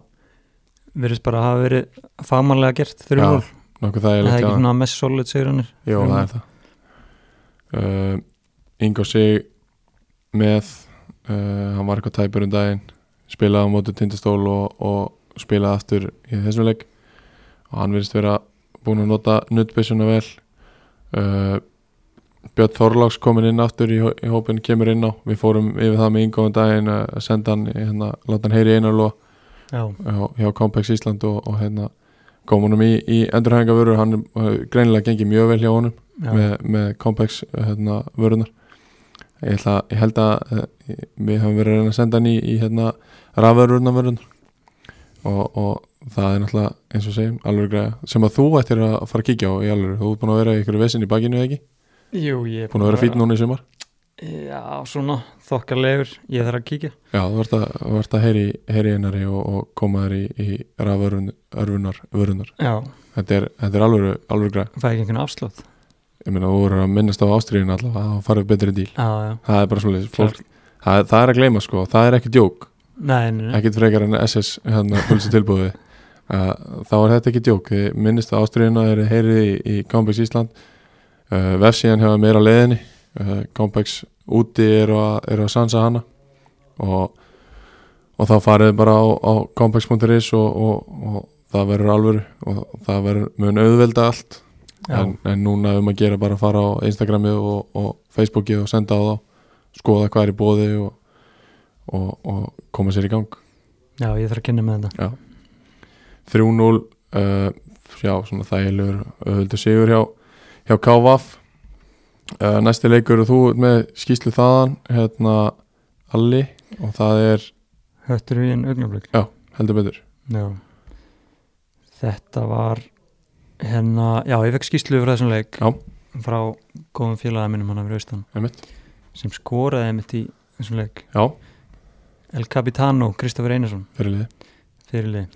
verðist bara að hafa verið fagmannlega gert Já, 3-0 nokkuð það er ekki svona mest solid sigurannir Jó, það er það. Uh, Ingo sig með uh, hann var eitthvað tæpur um daginn spilaði á móti tindastól og, og spilaði aftur í þessum leik. Og hann virðist vera búin að nota nuttbissuna vel uh, Björn Þorláks komin inn aftur í, í hópin kemur inn á. Við fórum yfir það með Ingo um daginn að senda hann, hérna, láta hann heyri einarlóa já, hjá, Compex Ísland og, og hérna kom honum í, í endurhængavörur hann greinilega gengið mjög vel hjá honum já, með, með Compex hérna, vörunar ég, ætla, ég held að uh, við höfum verið að senda hann í, í hérna, rafvörurnar vörunar og, og það er náttúrulega eins og segjum alveg græða sem að þú ættir að fara að kíkja á í alveg þú ert búin að vera í ykkur vesin í bakinu eða ekki? Jú, ég er búin að vera fýtt núna í sumar? Já, svona þokkarlegur ég þarf að kíkja. Já þú ert að, að heyri, heyri einari og, og koma þér í, í rafvörunar vörunar þetta er, þetta er alveg, alveg græða fæ ekki einhvern afslátt. Ég meina þú voru að minnast á ástriðin allavega að farið betri díl. Já, já, það er bara svolítið það, það er sko. Það er ekki djók, nei, nei, nei. ekkit frekar en SS hérna pulsi tilbúði uh, þá er þetta ekki djók. Minnist á ástriðina þeir heyrið í, í Combex Ísland. Uh, vefsíðan hefur meira á leiðinni. Uh, Combex úti eru að, eru að sansa hana. Og, og þá farið bara á, á combex.is og, og, og það verður alvöru og það verður mun auðvelda allt. Já, en, en núna um að gera bara að fara á Instagrami og, og Facebooki og senda á þá. Skoða hvað er í bóði og, og, og koma sér í gang. Já, ég þarf að kynna með þetta 3-0 uh, já, svona þægilegur auðvöldu sigur hjá, hjá KVAF uh, næsti leikur og þú með skýslu þaðan hérna Alli og það er Höttur við einn augnablik. Heldur betur. Já. Þetta var hérna, já, ég fekk skýslu frá þessum leik Já. frá góðum félagið minnum hann fyrir austan. Einmitt. sem skoraði mitt í þessum leik. Já, El Capitano, Kristoffer Einarsson. Fyrirlið fyrirlið,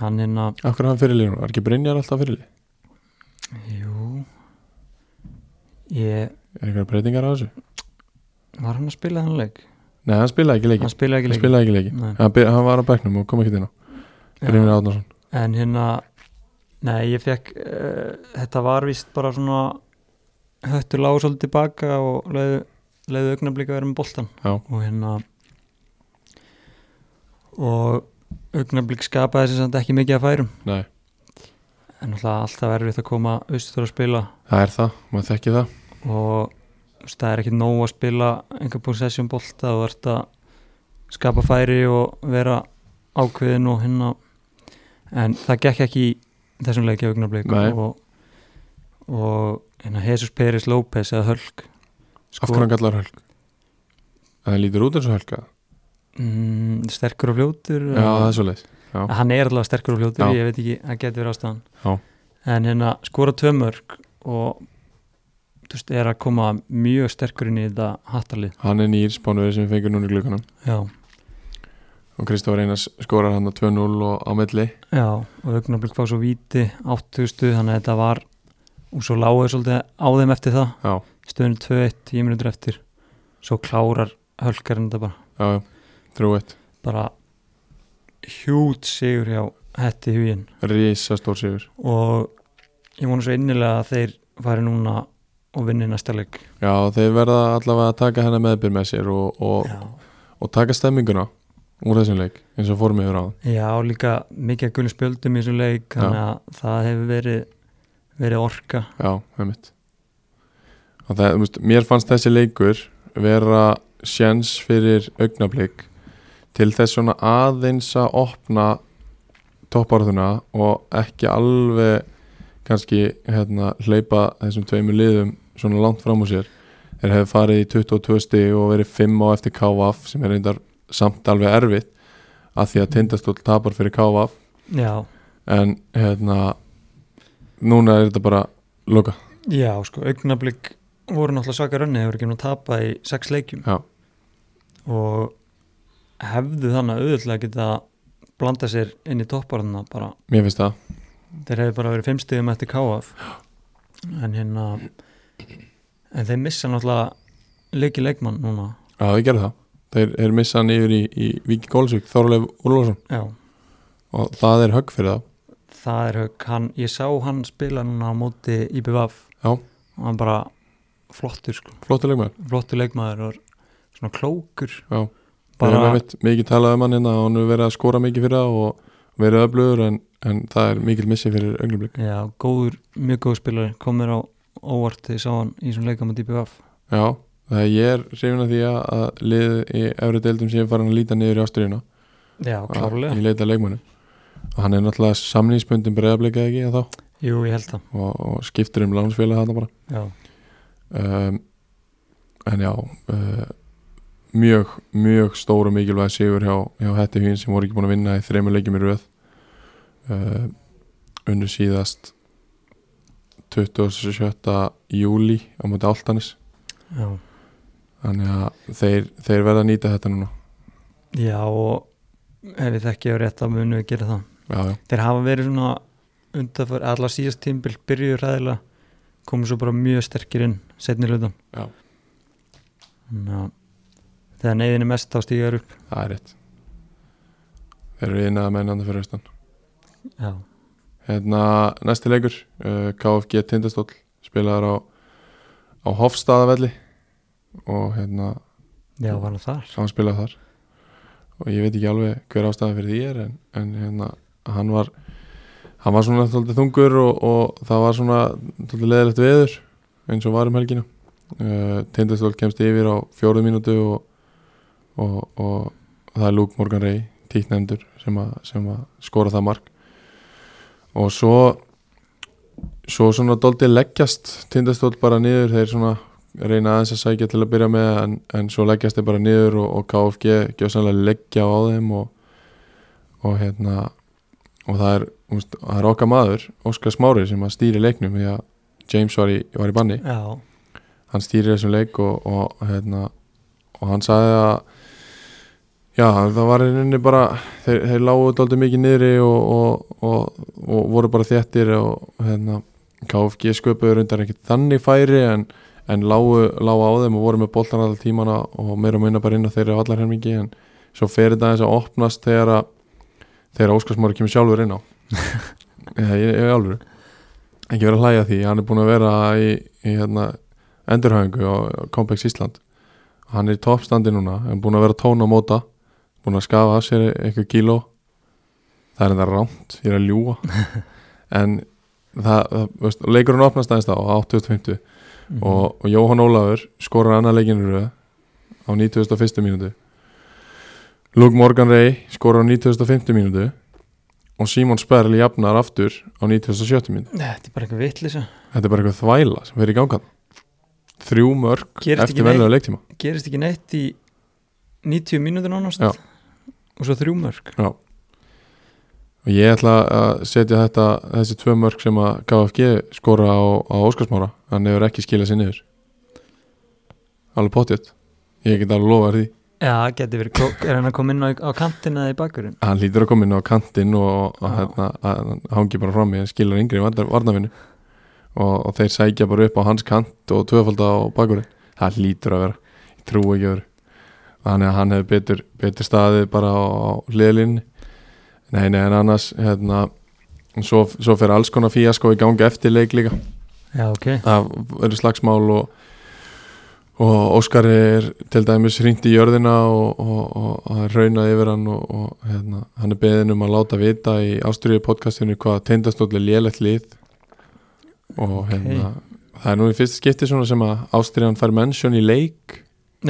hann hérna Akkur er hann fyrirlið er ekki Brynjar alltaf fyrirlið? jú ég, Er einhverja breytingar á þessu? var hann að spila þennan leik? Nei, hann spilaði ekki leiki hann spilaði ekki Hann leik spilaði ekki leiki Nei. hann, byr, hann var á bekknum og kom ekki inn á Brynjar Átnarsson en hérna nei, ég fekk uh, þetta var vist bara svona höttur lág svolítið tilbaka og leiðu, leiðu augnablík að vera með boltan Já. og hérna og augnablík skapaði þessi samt ekki mikið að færum. Nei, en alltaf erfitt að koma austur að spila. Það er það, maður þekki það. Og það er ekki nóg að spila einhver possession bolta og ert að skapa færi og vera ákveðin og hérna. En það gekk ekki í þessum leiki augnablik Nei. og, og hérna Jesus Peris López eða Hölk Af hverju hann kallar hölk? Það lítur út eins og hölka mm, sterkur og fljótur Já, það er svo leið Já, hann er allavega sterkur og fljótur, Já. ég veit ekki það getur verið ástæðan. Já. en hérna skora tvö mörg og þú veist, er að koma mjög sterkur inn í þetta hattalið hann er nýr spánuður sem við fengum núna í glökunum já. Og Kristófur Einars skorar hann á 2-0 og á milli. Já, og augnablik fá svo víti 8000, þannig að þetta var og svo láguði svolítið á þeim eftir það. Já, stöðunum 2-1, 10 minútur eftir svo klárar hölkarinn þetta bara. Já, já, trú eitt bara hjút sigur hjá hetti huginn. Rísa stór sigur. Og ég vona svo innilega að þeir fari núna og vinni næsta leik. Já, þeir verða allavega að taka hennar meðbyr með sér og, og, Já, og taka stemminguna úr þessum leik eins og fórum yfir á. Já líka mikið gullu spjöldum í þessum leik þannig að það hefur verið verið orka. Já, heimitt mér fannst þessi leikur vera sjens fyrir augnablik til þess svona aðeins að opna topparðuna og ekki alveg kannski hérna, hleypa þessum tveimur liðum svona langt fram úr sér. Þeir hefur farið í 22 stig og verið 5 á eftir KVF sem er reyndar samt alveg erfitt að því að tindastóll tapar fyrir KVF en hérna núna er þetta bara loka já, sko, augnablík voru náttúrulega svaka rönni, voru ekki nú að tapa í sex leikjum. Já. og hefðu þannig að auðvitað geta blanda sér inn í topparðuna bara, mér finnst það, þeir hefðu bara verið fimm stigum eftir KF en hérna en þeir missa náttúrulega leiki leikmann núna. Já þau gerðu það. Þeir, þeir missa hann yfir í, í Víki Gólsvík Þorleif Úrlósson já, og það er högg fyrir það. Það er högg. Hann, ég sá hann spila núna á móti IBVF Já. og hann bara flottur sko, flottur leikmaður. Flottur leikmaður og svona klókur. Já. Bara, bara mikið talað um hann hérna og hann hefur verið að skora mikið fyrir það og verið öflugur en, en það er mikil missi fyrir augnablik. Já, góður, mjög góð spilari. Komir á óvart þegar ég sá hann í svona leika með IBVF Já, það er ég er hrifin að því að, að lið í efri deildum sem farin að líta niður í ástriðina já, klárlega, í leita leikmönu og hann er náttúrulega samlýnspundin breiðablikað ekki að þá? Jú, ég held það. Og, og skiptir um lánsfélag þarna bara. Já, um, en já uh, mjög, mjög stór og mikilvæg sigur hjá, hjá Hetti Hvín sem voru ekki búin að vinna í þreymur leikjum í röð. Uh, unnu síðast 27. júli á móti Áltanis já. Þannig að þeir, þeir verða að nýta þetta núna. Já og ef við þekki á rétt að munu við gera það. Já, já, Þeir hafa verið svona undanför, allar síðast tímbil byrjuður ræðilega komið svo bara mjög sterkir inn setni hlutan Já. Að þegar neyðin er mest þá stígar upp. Það er rétt. Þeir eru einaða með einanda fyrir austan. Já, hérna, næsti leikur uh, KFG Tindastóll spilaður á, á Hofstaðavelli og hérna já var hann þar? hann spilaði þar. Og ég veit ekki alveg hver ástæða fyrir því er en, en hérna, hann var hann var svona þóldið þungur og, og það var svona þóldið leðilegt veður eins og var um helgina. Uh, Tindastól kemst yfir á fjóruð mínútu og, og, og það er Luke Morgan Ray tíknendur sem, sem að skora það mark. Og svo svo svona doldið leggjast Tindastól bara niður þeir svona reyna aðeins að sækja til að byrja með en, en svo leggjast þeir bara niður og, og KFG gjóðsannlega leggja á þeim og, og hérna og það er, úst, það er okkar maður Óskar Smári sem að stýri leiknum því að James var í, var í banni. Já, hann stýri þessum leik og, og, hérna, og hann sagði að já, það var rauninni bara þeir, þeir lágu dálítið mikið niðri og, og, og, og voru bara þéttir og hérna, KFG sköpuður undan ekkert þannig færi en, en lágu, lágu á þeim og voru með boltan alltaf tímana og meira og minna bara inn á þeirri allar helmingi en svo fer þetta aðeins að opnast þegar að þegar Óskarsmári kemur sjálfur inn á. Ég, ég alveg ekki verið að hlæja því, hann er búin að vera í, í hérna, endurhæfingu á, Complex Ísland. Hann er í toppstandi núna, hann er búin að vera tón á móta búin að skafa af sér eitthvað kíló það er enda rámt ég er að ljúa en það, það veist, leikurinn opnast aðeins þá á 80-50 Mhm. og, og Jóhann Ólafur skorar annar leikinu röð á 91. mínútu Luke Morgan Ray skorar á 91. mínútu og Simon Sperl jafnar aftur á 97. mínútu Þetta er bara eitthvað vitlisa þetta er bara eitthvað þvæla sem í gangan þrjú mörg Gerist eftir venlega leiktíma Gerist ekki neitt í 90 mínútur nánast Já. Og svo þrjú mörg og ég ætla að setja þetta þessi tvö mörg sem að KFG skora á, á Óskarsmára hann hefur ekki skilað sér niður. Alveg potjött ég get alveg lofa því. Já, geti verið. Klók, er hann að koma inn á, á kantina eða í bakkurinn hann lítur að koma inn á kantinn og, Já. hérna, að, hann hangi bara fram í en skilar yngri varnafinu og, og þeir sækja bara upp á hans kant og tvöfald á bakurinn það lítur að vera, ég trú ekki öðru þannig að hann hefur betur, betur staðið bara á, á hliðlinni. Nei, nei, en annars hérna, svo, svo fer alls konar fíasko í gangi eftir leik líka. Já, ok. Það eru slagsmál og, og Óskar er til dæmis hringt í jörðina og, og, og, raunað yfir hann og, og hérna, hann er beðin um að láta vita í ástriðu podcastinu hvað teindastóli lélegt lið. Og Ok. hérna það er nú í fyrsta skipti svona sem að ástriðan fær mennsjón í leik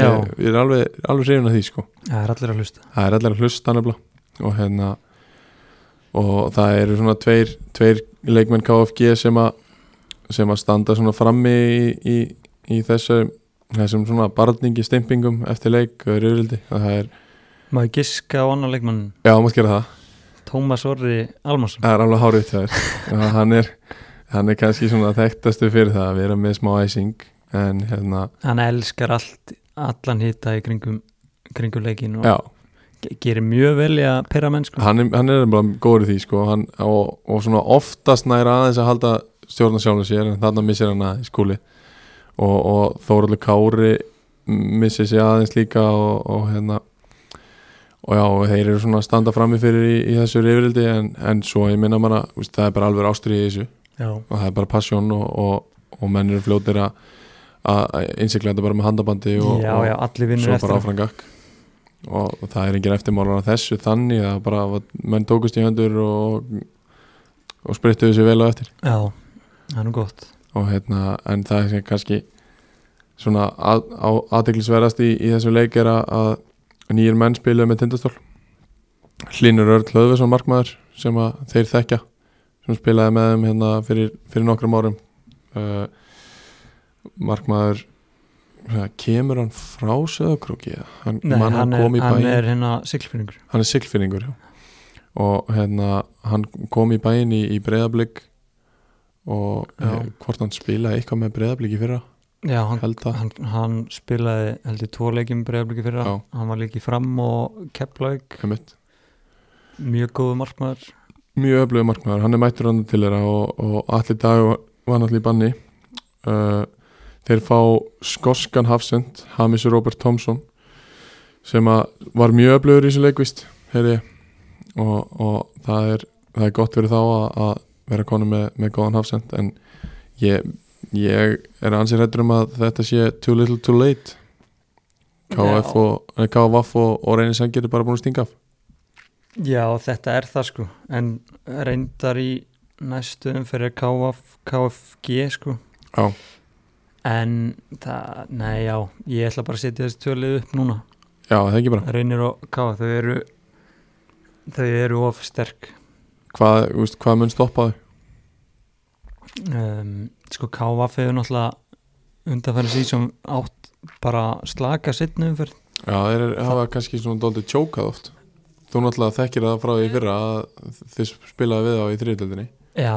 ég, er alveg, alveg hrifin að því sko. Það er allir að hlusta. Það er allir að hlusta nefnilega. Og hérna og það eru svona tveir, tveir leikmenn KFG sem að sem að standa svona frammi í, í, í þessu, þessum svona barningi stimpingum eftir leik og rauðvildi það er Maður giska á annan leikmann? Já, maður gera það. Tómas Orri Almarsson. Það er alveg hárið þér. Hann, er, hann er kannski svona þekktastu fyrir það að vera með smá æsing en hérna, Hann elskar allt, allan hita í kringum, kringum leikin og já. ge- gerir mjög vel í að pera menn sko. hann er, hann er bara góður í því sko. Hann, og, og svona oftast næra aðeins að halda stjórna sjálfum sér en þarna missir hann aðeins skúli og, og Þóraldur Kári missir sér aðeins líka og, og hérna og já, þeir eru svona að standa frammi fyrir í, í þessu reyfrildi en, en svo ég minna manna, veist, það er bara alveg ástrið í þessu. Já, og það er bara passion og, og, og menn eru fljótir að að innsikla þetta bara með handabandi og, já, og já, allir vinnur svo eftir bara á. áfram gakk og, og það er engin eftirmálar af þessu þannig að bara menn tókust í höndur og, og sprittuðu sér vel á eftir. Já, það er nú gott. Og hérna, en það er kannski svona aðdeglisverðast í, í þessu leik er að, að nýjir menn spiluðu með tindastól. Hlynur Örl Hlöðvesson markmaður sem að þeir þekkja sem spilaði með þeim hérna fyrir, fyrir nokkrum árum. Uh, markmaður kemur hann frá Söðakróki eða? hann, hann, hann er hérna siglfinningur hann er siglfinningur já. og hérna hann kom í bæinn í, í breyðablík og Já. eh, hvort hann spilaði eitthvað með breyðablík í fyrra Já, hann, held hann, hann spilaði heldur tvo leikjum bregðarbliki fyrra Já. hann var líki fram og Einmitt. mjög góðu markmaður mjög öflögu markmaður, hann er mættur hann til þeirra og, og allir dag var, var náttúrulega í banni uh, þeir fá skoskan hafsend Hamisu Robert Thompson sem var mjög öflugur í þessu leikvist og, og það, er, það er gott fyrir þá að, að vera konu með, með góðan hafsend en ég, ég er ansið hættur um að þetta sé too little too late. Já. og, KVF og, og reynir sem getur bara búin að stinga af. Já, þetta er það sko. En reyndar í næstu umferð er KF, KFG sko. Já. En það, nei já ég ætla bara að setja þessi tölið upp núna. Já, það er ekki bara. Reynir og KF, þau eru þau eru of sterk. Hvað, veist, hvað mun stoppa þau? um, sko KF hefur náttúrulega undanfæri síðan átt bara slaka sittnu umferð. Já, þeir eru- hafa kannski svona dóltið tjókað oft. Þú náttúrulega þekkir það frá því fyrra að þið spilaði við á í þriðutöldinni Já,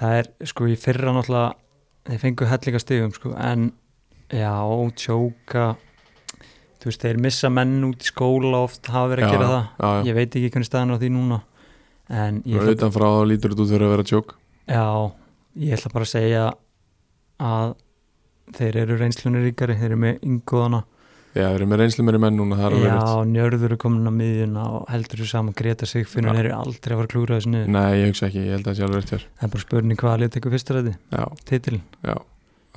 það er sko í fyrra náttúrulega þeir fengu hellinga stigum sko en já, tjóka þú veist, þeir missa menn út í skóla oft hafa verið að gera það. Já, já, ég veit ekki hvernig staðan á því núna en ég ætla, utan frá þá lítur út fyrir að vera tjók. Já, ég ætla bara að segja að þeir eru reynslunir ríkari, þeir eru með yngóðana Já, þeir eru með reynslu meiri menn núna, er já, njörður er komin á miðjuna og heldur þú saman Greta sig fyrir Já. þeir eru aldrei að fara að klúra þessu niður. Nei, ég hugsa ekki, ég held að það sé alveg rétt hér það er bara spurning hvaða lið tekur fyrsta ræði, Já, titilin já,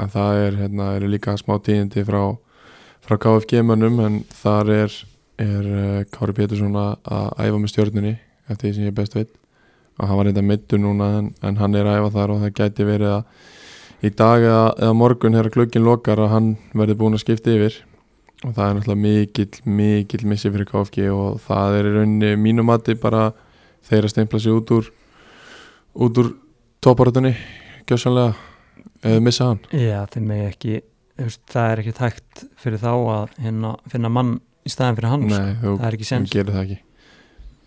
en það er, hérna, eru líka smá tíðindi frá, frá KFG mönnum en þar er, er uh, Kári Pétursson að að æfa með stjörnunni eftir því sem ég best veit. Og hann var reynda mittur núna en, en hann er að æfa þar og það gæti verið að í dag eða, eða morgun og það er náttúrulega mikill, mikill missi fyrir KFG og það er í rauninni mínum mati bara þeir að steimpla sig út úr út úr topparatunni gjössanlega eða missa hann. Já, þeir megi ekki það er ekki tækt fyrir þá að hérna, finna mann í staðin fyrir hann sko. Nei, þú, það er ekki sens ekki.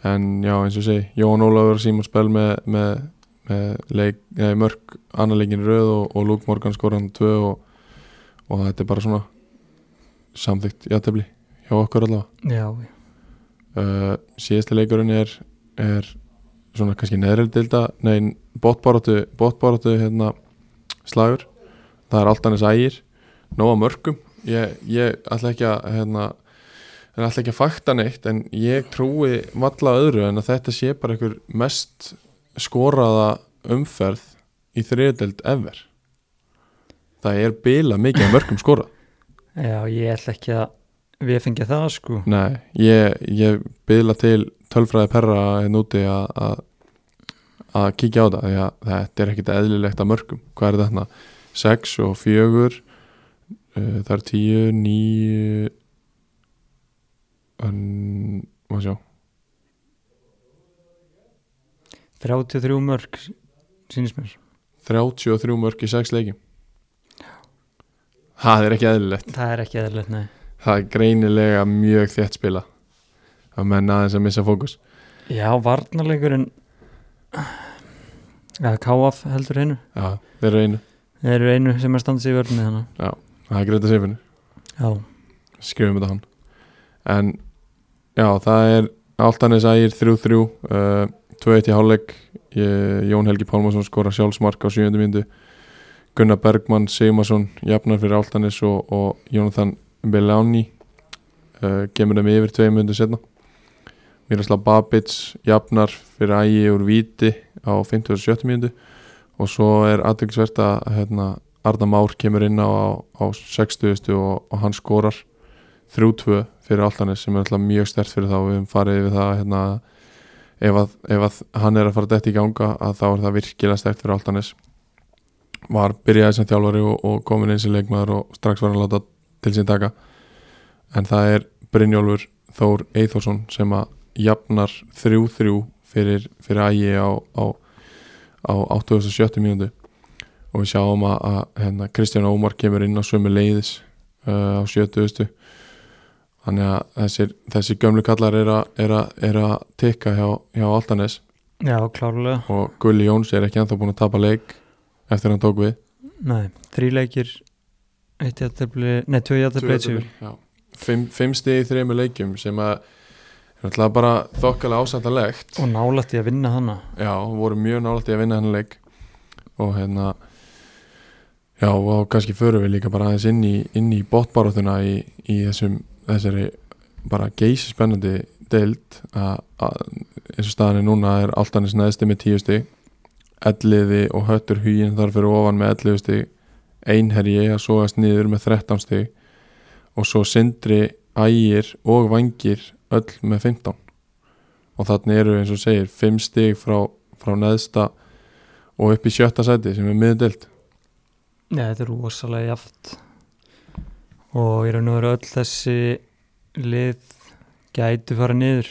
En já, eins og segi Jón Ólafur og Símon Spell með, með, með leik, nei, mörg annar leikin röð og, og Luke Morgan skoran tvö og, og þetta er bara svona samþygt játefli hjá okkur allavega. Já, uh, síðasti leikurinn er, er svona kannski neðrildilda nei, botbaróttu botbaróttu hérna slagur. Það er allt annars ægir nóga mörgum ég, ég ætla ekki að hérna, en ætla ekki að fakta neitt en ég trúi valla öðru en að þetta sé bara einhver mest skoraða umferð í þriðdelt ever. Það er bila mikið mörgum skorað já, ég ætla ekki að við fengja það sko. Nei, ég, ég byðla til tölfræði perra hérna úti að- að kíkja á það því að þetta er ekkit eðlilegt að mörgum. Hvað er þetta? 6 og 4 uh, það er 10 9 en maður sjá. 33 mörg sínist mér. 33 mörg í 6 leikjum það er ekki eðlilegt. Það er ekki eðlilegt, nei. Það er greinilega mjög þétt spila. Að menn aðeins að missa fókus. Já, varnarleikurinn Já, KF heldur einu. Já, þeir eru einu, Þeir eru einu sem er standið í vörðinni þannig það er greita sefinu Já, skrifum þetta hann. En já, það er Altanis ægir 3-3 uh, 2-1 í hálfleik. Jón Helgi Pálmarsson skora sjálfsmark á 7. myndu Gunnar Bergmann Sigmarsson jafnar fyrir Altanis og, og Jónathan Beláni uh, gemur þeim yfir 2 myndu setna Miroslav Babits jafnar fyrir ægi úr Víti á 57. myndu og svo er aðeinsvert að hérna, Arna Már kemur inn á, á, á 60. og, og hann skorar 3-2 fyrir Altanis sem er alltaf mjög stert fyrir þá við höfum farið yfir það hérna, ef, að, ef að hann er að fara dætt í ganga að þá er það virkilega stert fyrir Altanis var byrjaði sem þjálfari og, og komin eins í leikmaður og strax var hann láta til sín taka en það er Brynjólfur Þór Eithórsson sem að jafnar 3-3 fyrir, fyrir ægi á, á, á 87. mínútu og við sjáum að, að hérna, Kristján Ómar kemur inn á sömu leiðis uh, á 70. þannig að þessir, þessi gömlu kallar er að, tikka hjá, hjá Altanes já, klárlega og Gulli Jóns er ekki ennþá búin að tapa leik eftir að hann tók við? Nei, þrý leikir Eitt jættefli, nei, Já. fimm, fimm stið í þrejum leikjum sem að er náttúrulega bara þokkalega ásættalegt Og nálætti að vinna hana Já, voru mjög nálægt í að vinna hennar leik. Og hérna já, og kannski förum við líka bara aðeins inn í, inn í botbaráttuna í, í þessum, þessari bara geysi spennandi deild að, eins og staðan er núna er alltanis neðsti með tíu stig elliði og höttur hugin þar fyrir ofan með elliði stig. Einherji að sógast niður með 13 stig. Og svo sindri ægir og vangir öll með 15 og þannig eru eins og segir 5 stig frá, frá neðsta og upp í sjötta sæti sem er miðdelt Nei, þetta er rosalega jaft Og í raun og veru öll þessi lið gætu fara niður.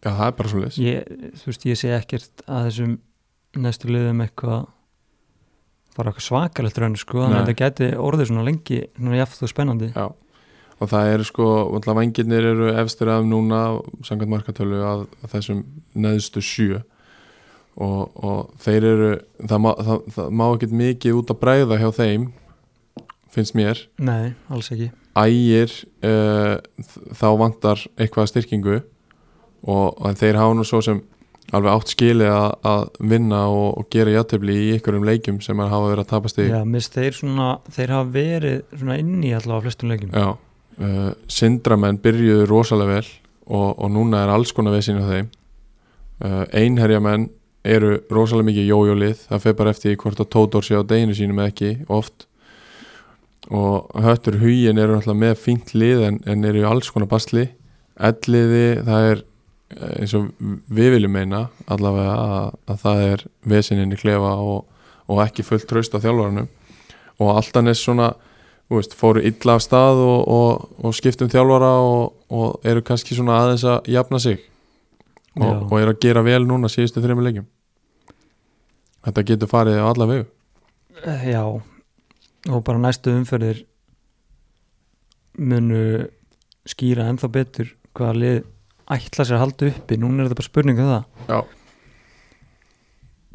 Já, það er bara svo leys ég, Þú veist, ég sé ekkert að þessum næstu liðum eitthvað bara eitthvað svakalegt raun sko, þannig að þetta gæti orðið svona lengi svona jaft og spennandi. Já, og það eru sko alltaf vangirnir eru efstir af núna samkvæmt markatölu að, að þessum neðstu sjö. Og, og þeir eru það má, má ekkert mikið út að bræða hjá þeim finnst mér. Nei, alls ekki. Ægir uh, þá vantar eitthvað styrkingu og, og þeir hafa nú svo sem alveg átt skili að, að vinna og, og gera játtöfli í ykkurum leikjum sem að hafa verið að tapast í. Já, mist þeir svona, þeir hafa verið svona inn í allavega á flestum leikjum. Já, uh, syndramenn byrjuðu rosalega vel og, og núna er alls konar vesinn á þeim. Uh, einherjamenn eru rosalega mikið jójólið það fer bara eftir hvort að Tótor sé á deginu sínum eða ekki oft. Og höttur hugin eru náttúrulega með fínt lið en, en eru alls konar basli. Elliði það er eins og við viljum meina allavega að, að það er vesininn í klefa og, og ekki fullt traust á þjálfaranum. Og alltaf nest svona veist, fóru illa af stað og, og, og skiptum þjálfara og, og eru kannski svona aðeins að jafna sig. Og, eru að gera vel núna síðustu þreymur leikjum. Þetta getur farið á alla vegu. Eh, Já, og bara næstu umferðir munu skýra ennþá betur hvaða lið ætla sér að halda uppi núna er þetta bara spurning um það Já.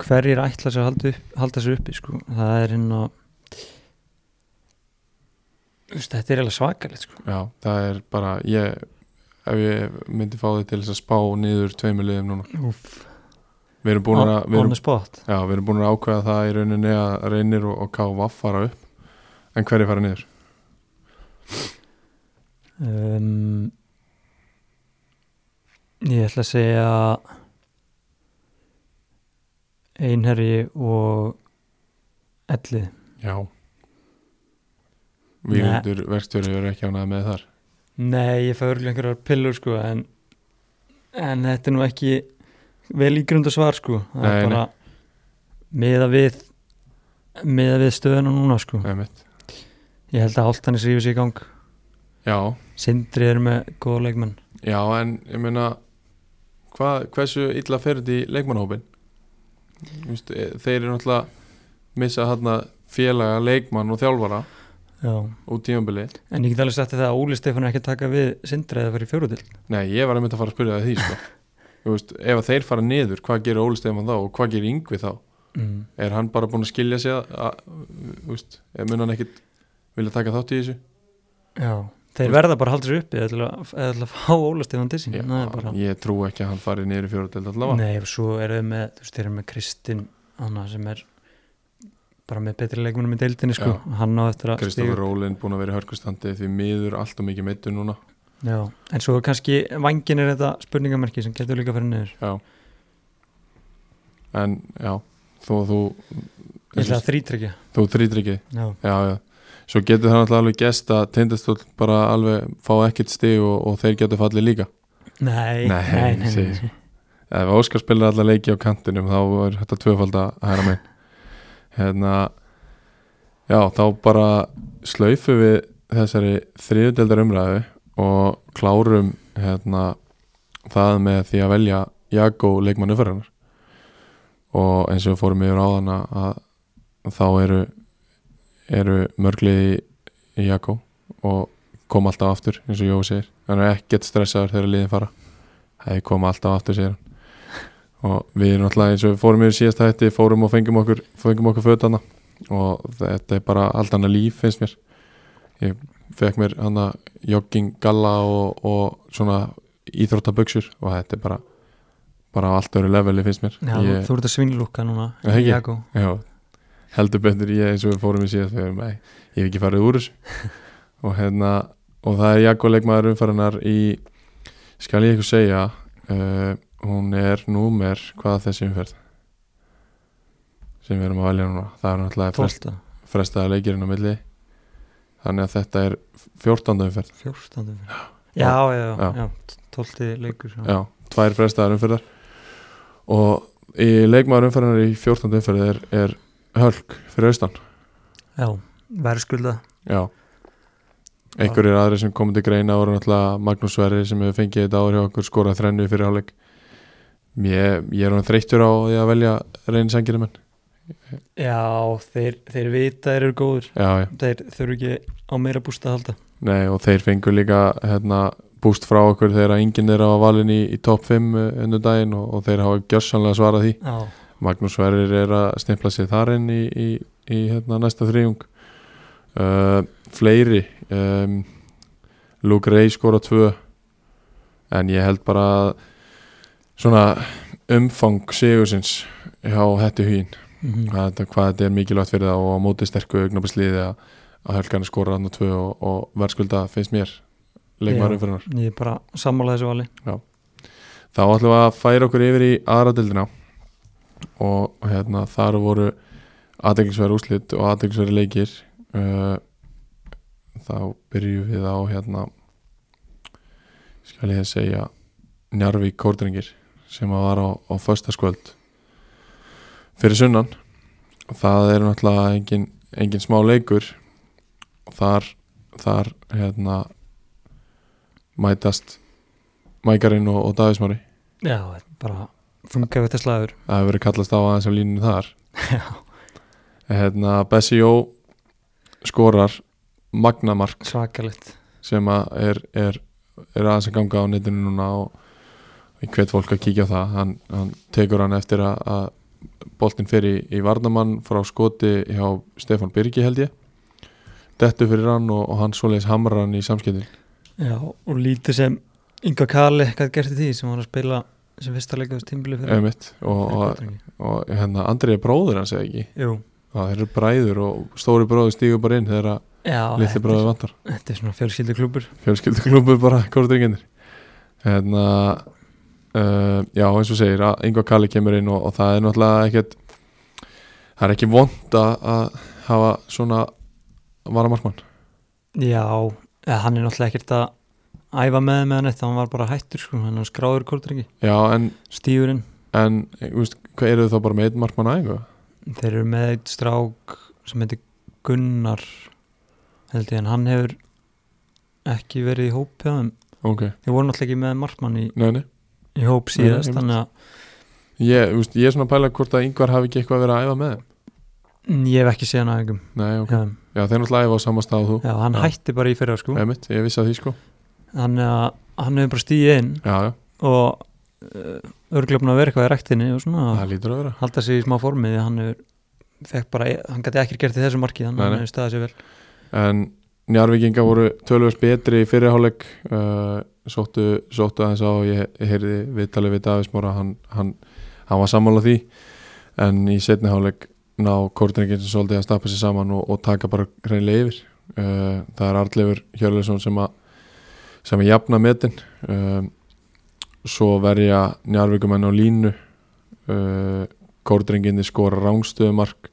hverjir ætla sér að halda, upp, halda sér uppi sko. það er Þú veist, þetta er eiginlega svakalegt sko. Já, það er bara ég, ef ég myndi fá þig til þess að spá niður tveimur liðum núna Úf, við erum búin að, við erum, já, við erum búin að ákveða það í rauninni að reynir og, og KVF fara upp en hverju fara niður? um, Ég ætla að segja Einherji og Ellið Já. Vígundur verkstjóri eru ekki ánað með þar. Nei, ég fæ örgulega einhverjar pillur sko en, en þetta er nú ekki vel ígrunda svar sko. Það Nei, er bara miða við við stöðuna núna sko. Einmitt. ég held að Áltanis rífur sig í gang. Já, Sindri er með góða leikmenn. Já, en ég meina hva, hversu illa fer þetta í leikmannhópin Vist, þeir eru náttúrulega missa hérna félaga leikmann og þjálfara já. út tímabili En ég get alveg sagt þér það að Óli Stefán er ekki að taka við Sindri eða fyrir fjóruðil Nei, ég var einmitt að fara að spyrja það því sko. Þú veist, ef að þeir fara niður hvað gerir Óli Stefán þá og hvað gerir Yngvi þá mm. er hann bara búin að skilja sig að, að ef mun hann ekkit vilja taka þátt í þessu Já, þeir verða bara að halda sér uppi eða að, að fá Óla Stefán til sín Já, ég trú ekki að hann fari fjóru deild allavega. Nei, svo eru þau með, þú veist, þeir eru með Kristinn Anna sem er bara með betri leikmunum í deildinni sko. Hann á eftir að Kristofur Rólin búin að vera í hörkustandi því miður allt og mikið meittur núna. Já, en svo kannski vangin er þetta spurningamerki sem getur líka fyrir niður. Já. En já, þó að þú Ég ætla að þrítryggja þú ekki Já, Já, já Svo getur það alveg gest að tindastóll bara alveg fá ekkert stig og, og þeir getur fallið líka. Nei, nei, nei, nei, sko. Ef Óskar spilar alla leiki á kantinum þá er þetta tvöfald að hæra megin. Hérna já, þá bara slaufu við þessari þriðudeldar umræðu og klárum hérna það með því að velja Jago leikmannu fyrir og eins og við fórum yfir á þann að þá eru eru mörglið í, Jago og koma alltaf aftur eins og Jói segir, hann er ekkert stressaður þegar liðin fara. Það koma alltaf aftur segir hann. Og við erum alltaf eins og fórum yfir síðast hætti fórum og fengum okkur, fengum okkur fötana og þetta er bara allt annað líf finnst mér. Ég fekk mér hann að jogging galla og, og svona íþróttaböksur og þetta er bara bara á allt öru leveli finnst mér. Já, ég, þú ert að svinnlúka núna já, heldur betur ég eins og við fórum í við erum, nei, ég hef ekki farið úr þessu. Og hérna og það er Jago leikmaður umfæranar í skal ég eitthvað segja uh, hún er númer hvaða þessi umferð? Sem við erum að velja núna. Það er náttúrulega frest, frestaða leikirinn á milli. Þannig að þetta er 14. umferð. Fjórstandi Já, já, já, Já. já, tólti leikur já. tvær frestaðar umferðar. Og í leikmaður umferðanar í 14. umferð er, er hölk fyrir austan. Já, verðskulda. Já. Einhverjir aðri sem komið til greina voru náttúrulega Magnús Sverri sem hefur fengið þetta ári hjá okkur skorað þrennu fyrir hálfleik ég, ég er hann þreyttur á því að velja reyni sangirinn menn Já, þeir, þeir vita þeir eru góður já, já, Þeir þurfu ekki á meira bústa að halda. Nei og þeir fengur líka hérna, búst frá okkur þegar enginn er á valin í, í top 5 ennum daginn og, og þeir hafa gjörsanlega svarað því. Já, Magnús Sverrir er að stimpla sig þar inn í, í, í hérna, næsta þriðjung uh, fleiri um, Luke Ray skora tvö en ég held bara svona umfang sigursins hjá hætti hugin mhm. hvað, hvað þetta er mikilvægt fyrir það og á móti sterku augnabæsliði að, að helgarni skora hann tvö og, og verðskulda finnst mér leikmaður Já. umfyrirnar ég er bara sammála þessu vali þá ætlum við að færa okkur yfir í aðra dildina og hérna þar voru aðeinsverð úslit og aðeinsverð leikir. Uh, þá byrjum við á hérna skal ég segja Njarvík Kórdringir sem að var á, á föstaskvöld fyrir sunnan. Það er náttúrulega engin, engin smá leikur. Þar, þar hérna mætast Mækarinn og, og Davísmári Já, bara til slagur það hefur verið kallast á aðeins á línunum þar. Já, hérna, Bessi Jó skorar magnamark svakalegt. sem að er, er, er aðeins að ganga á netinu núna og ég hvet fólk að kíkja á það. Hann, hann tekur hann eftir að, að boltinn fer í, í varnamann frá skoti hjá Stefán Birgi held ég. Dettu fyrir hann og, og hann svoleiðis hamrar hann í samskiptin. Já, og lítið sem Inga Kali hvað gert í því sem var að spila sem fyrsta leikaðast tímbili fyrir og, og, og hérna Andrið er bróður hans eða ekki? Jú, það eru bræður og stóri bróður stígur bara inn þegar að litli bróður er, vantar. þetta er svona fjölskyldu klúbur fjölskylduklubur bara kórdrenginir hérna uh, já eins og segir að Ingo Kalli kemur inn og, og það er náttúrulega ekkert það er ekki vond að hafa svona varamarkmann. Já, eða, hann er náttúrulega ekkert að æfa með með hann eitt, hann var bara hættur sko, hann skráður en, stífurinn en veist, hvað eru þau þá bara með einn markmann einhver? þeir eru með eitt strák sem heitir Gunnar held ég, en hann hefur ekki verið í hóp hjá þeim, ok, þeir voru náttúrulega ekki með markmann í, nei, nei. í hóp síðast, einmitt. þannig að ég, veist, ég er svona að pæla hvort að yngvar hafi ekki eitthvað að vera að æfa með þeim. Mm, Ég hef ekki séð hann aðeingum Nei, ok, já, já þeir náttúrulega æfa á sama stað þú. Já, hann Já. hætti bara í fyrra sko. Ég vissi að því sko Þannig að hann hefur bara stíðið inn Já, já, og uh, örglöfna að vera eitthvað í rektinni og svona. Halda sig í smá formi því hann hefur fekk bara, hann gæti ekki gert í þessu marki þannig að hann hefur staðið sér vel. En Njarvíkinga voru tölvöld betri í fyrirháleik uh, sóttu, sóttu aðeins á ég, ég heyrði viðtalið við Davís Móra hann, hann, hann var sammála því. En í setni háleik ná kórtringin sem svolítið að stappa sér saman og, og taka bara hreinlega yfir. Uh, það er Arleifur Hjörleifsson sem að sem að jafna metin uh, svo verja Njarvíkumenn á línu. Uh, kórdrenginni skora rángstöðumark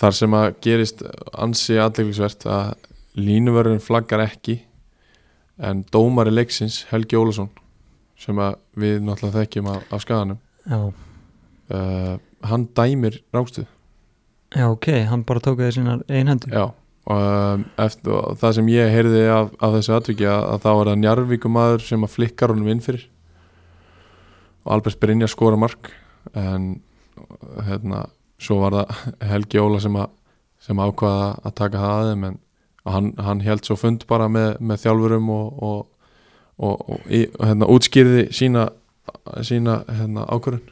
þar sem að gerist ansi aðleglisvert að línuvörðin flaggar ekki en dómari leiksins Helgi Ólason sem við náttúrulega þekkjum af, af skaganum uh, hann dæmir rángstöð já ok, hann bara tók það í sínar einhendu já um, eftir, og það sem ég heyrði af, af þessu atviki að, að þá er það Njarvíkumadur sem að flikkar honum inn fyrir. Og Albert Brynja skora mark en hérna, svo var það Helgi Óla sem, að, sem ákvaða að taka það aðeim en hann, hann held svo fund bara með, með þjálfurum og, og, og, og, og hérna, útskýrði sína, sína hérna, ákvörun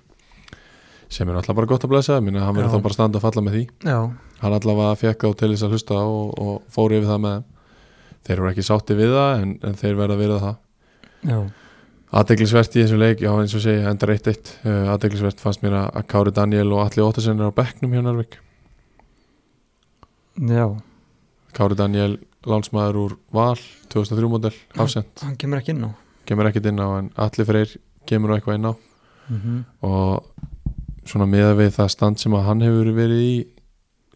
sem er alltaf bara gott að blæsa minna hann verður þá bara standa að falla með því. Já, hann allavega fekk þá til þess að hlusta og, og fór yfir það með þeir voru ekki sátti við það en, en þeir verða að vera það. Já, aðdeglisvert í þessum leik, já eins og segja enda reitt eitt, uh, aðdeglisvert fannst mér að Kári Daniel og Alli Óttasen er á bekknum hjá Narvik, já. Kári Daniel lánsmaður úr Val 2003 model, hafsend, hann kemur ekki inn á. Kemur ekkit inn á en Alli Freyr kemur á eitthvað inn á. Mm og svona miða við það stand sem að hann hefur verið í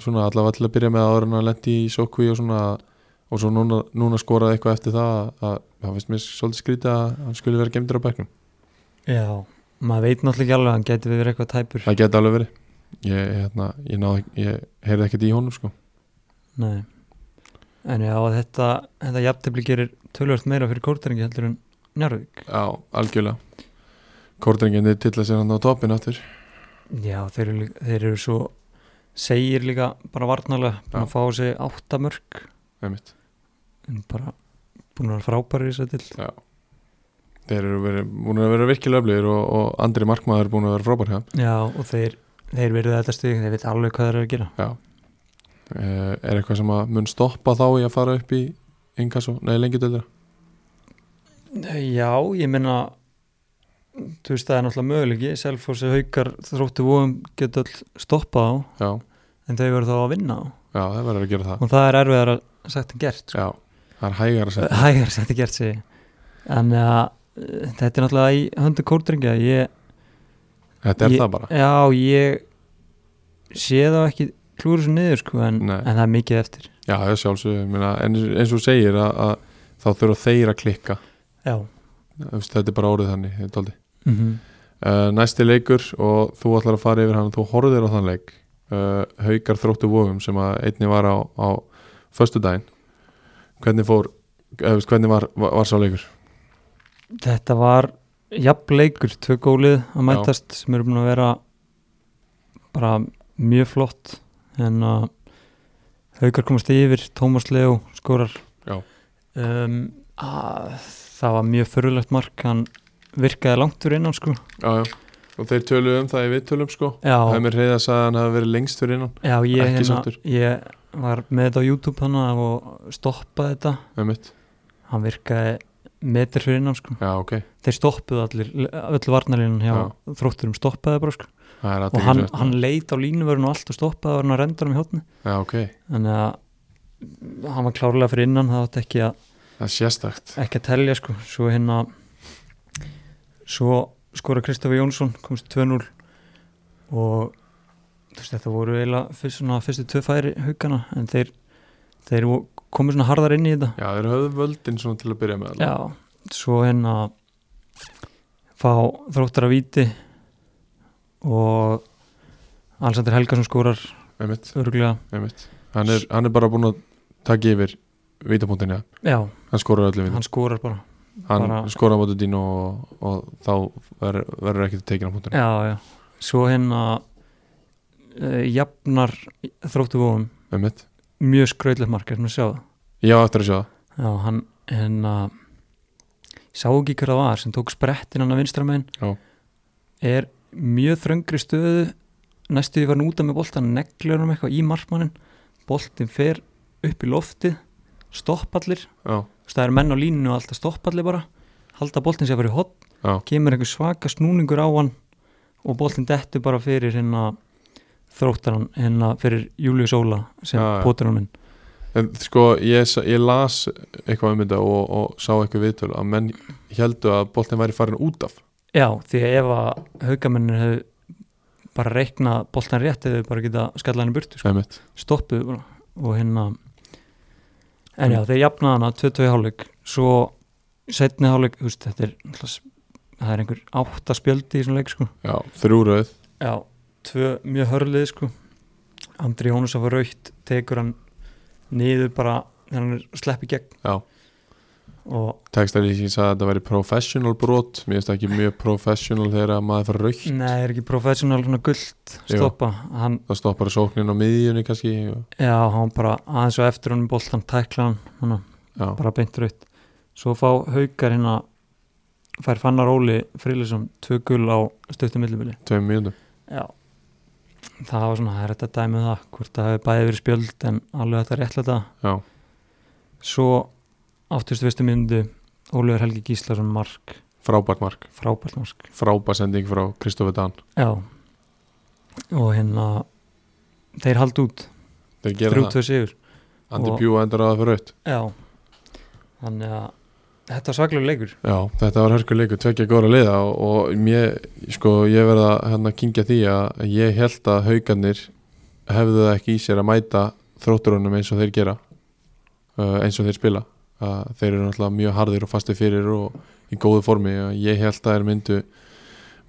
svona allavega til að byrja með áður en að lendi í sókví og svona og svo núna, núna skoraði eitthvað eftir það að, að það finnst mér svolítið skrítið að hann skulle vera gemdur á bekknum. Já, maður veit náttúrulega ekki alveg að hann geti verið eitthvað tæpur. Það geti alveg verið. Ég, hérna, ég, náði, ég heyrði ekkert í honum sko. nei. En já, þetta, þetta jafntefli gerir tölvöld meira fyrir kórtæringi heldur en Njarvík já, algjörlega. Kordringinni tilla sér hann á toppin aftur. Já, þeir eru, þeir eru svo segir líka bara varnalega búin að fá sig áttamörk en bara búin að vera frábæri í þess að til Já. þeir eru verið, búin að vera virkilega öflugir og, og Andri Markmaður er búin að vera frábær hjá já, og þeir, þeir verið þetta stig þeir veit alveg hvað þeir eru að gera. Já. Uh, Er eitthvað sem að mun stoppa þá í að fara upp í ingas og, nei, lengi til þeirra Já, ég meina þú veist það er náttúrulega möguleiki. Selfossi haukar þróttu vóum geta öll stoppað á Já, en þau verður þá að vinna á. Já, það það. Og það er erfiðar að en gert sko. Já, það er hægar að setja gert. Sig en uh, þetta er náttúrulega í höndu kórdringja ég, Þetta er ég, það bara. Já, ég sé þá ekki klúru svo niður sko en, en það er mikið eftir. Já, það er sjálfsög, en eins, og segir að, að þá þurfa þeir að klikka. Já. Þetta er bara orðið þannig mm mm -hmm. uh, Næsti leikur og þú ætlar að fara yfir hann þú horfðir á þann leik uh, Haukar þróttu vofum sem að einni var á, á föstudaginn Hvernig fór, eða, veist, hvernig var, var, var sá leikur? Þetta var jafnleikur, tvö gólið að mætast sem eru búin að vera bara mjög flott en að haukar komast yfir, Tómas Leo skorar Já. um, að, það var mjög förulegt mark, hann virkaði langt fyrir innan sko. Já, já. Og þeir töluðu um það í viðtölum sko. Það er mér reyða að sagði að hann hafi verið lengst fyrir innan. Já ég, ekki hérna, sáttur. ég var með þetta á YouTube þannig og stoppaði þetta. Hann virkaði meter fyrir innan sko. Já, ok. Þeir stoppuðu allir, öll varnarlínan hjá Já. þrótturum stoppaði bara sko. Og hann, hann leit á línuvörun og allt og stoppaði og hann að renda hann í hótni Já, ok. Þannig að hann var klárlega fyrir innan það átti ekki að, ekki að telja sko. Svo hérna svo skora Kristoffer Jónsson komst 2-0 og veist þetta voru eiginlega fyrst, svona, fyrstu tvö færi haugana en þeir, þeir komu svona harðar inn í þetta. Já, þeir höfðu völdin svona til að byrja með alveg. Já, svo hérna fá þróttar að víti og Alexander Helgason skorar einmitt. hann er, hann er bara búin að taka yfir vítapunktinni, já, hann skorar öllu vítum hann skorar bara Hann bara- skorar á móti dín og, og þá verður, ekki tekinn á punktinni já, já, svo hérna uh, jafnar þróttu vóum mjög skrautlegt mark, er hann að sjá það? Já, eftir að sjá það. Já, hann ég sá ekki hver það var sem tók sprettin hann að vinstra megin. Já. er mjög þröngri stöðu næstu því var hann úta með boltan neglur hann eitthvað í markmannin. Boltin fer upp í loftið stoppallir, Já, það er menn á líninu og alltaf stoppallir bara halda boltin sér að hot já, kemur einhver svaka snúningur á hann og boltin dettur bara fyrir hérna þróttar hann hérna fyrir Július Óla sem potur hann inn. En sko, ég, ég las eitthvað um þetta og, og sá eitthvað viðtöl að menn heldu að boltin væri farin út af. Já, því að ef að haugamennir hefðu bara reiknað boltan rétt hefðu bara geta skallað hann í burtu sko. Bara og hérna en já, þeir jafnaði hana 22 hálfleik. Svo setni veist, þetta er það er einhver átta spjöldi í svona leik sko. Já, þrjúröð já, tvö mjög hörlið sko. Andri Jónus að var raukt tekur hann niður bara þegar hann er sleppi gegn. Já, textalýsing sagði að þetta væri professional brot. Mér finnst það ekki mjög professional þegar að maður fara raukt neða, er ekki professional svona gullt stoppa? Hann, Það stoppar sóknin á miðjunni kannski já, hann bara aðeins og eftir boltan tækla hann hana, Já, bara beint raut svo fá haukar hérna fær Fannar Óli Friðlisson tvö gull á stöttum millibili. Tveim mínútum já. Það var svona, það er þetta dæmið það hvort það hefði bæði verið spjöld en alveg þetta réttlega Já, svo 81. myndu Ólíður Helgi Gíslason mark. Frábært mark. Frábært mark. Frábært sending frá Kristoffer Dan já. Og hérna þeir haldi út. Þeir gera það. Tvö sigur. Andi og- Bjú endur það fyrir raut já. Þannig að þetta var svaklega leikur. Já, þetta var hörkuleikur, tvekja góra liða og, og mér, sko, ég verða hérna að kingja því að ég held að haugarnir hefðu það ekki í sér að mæta þrótturunum eins og þeir gera uh, eins og þeir spila uh, þeir eru náttúrulega mjög harðir og fastir fyrir og í góðu formi. Og ég held að þeir myndu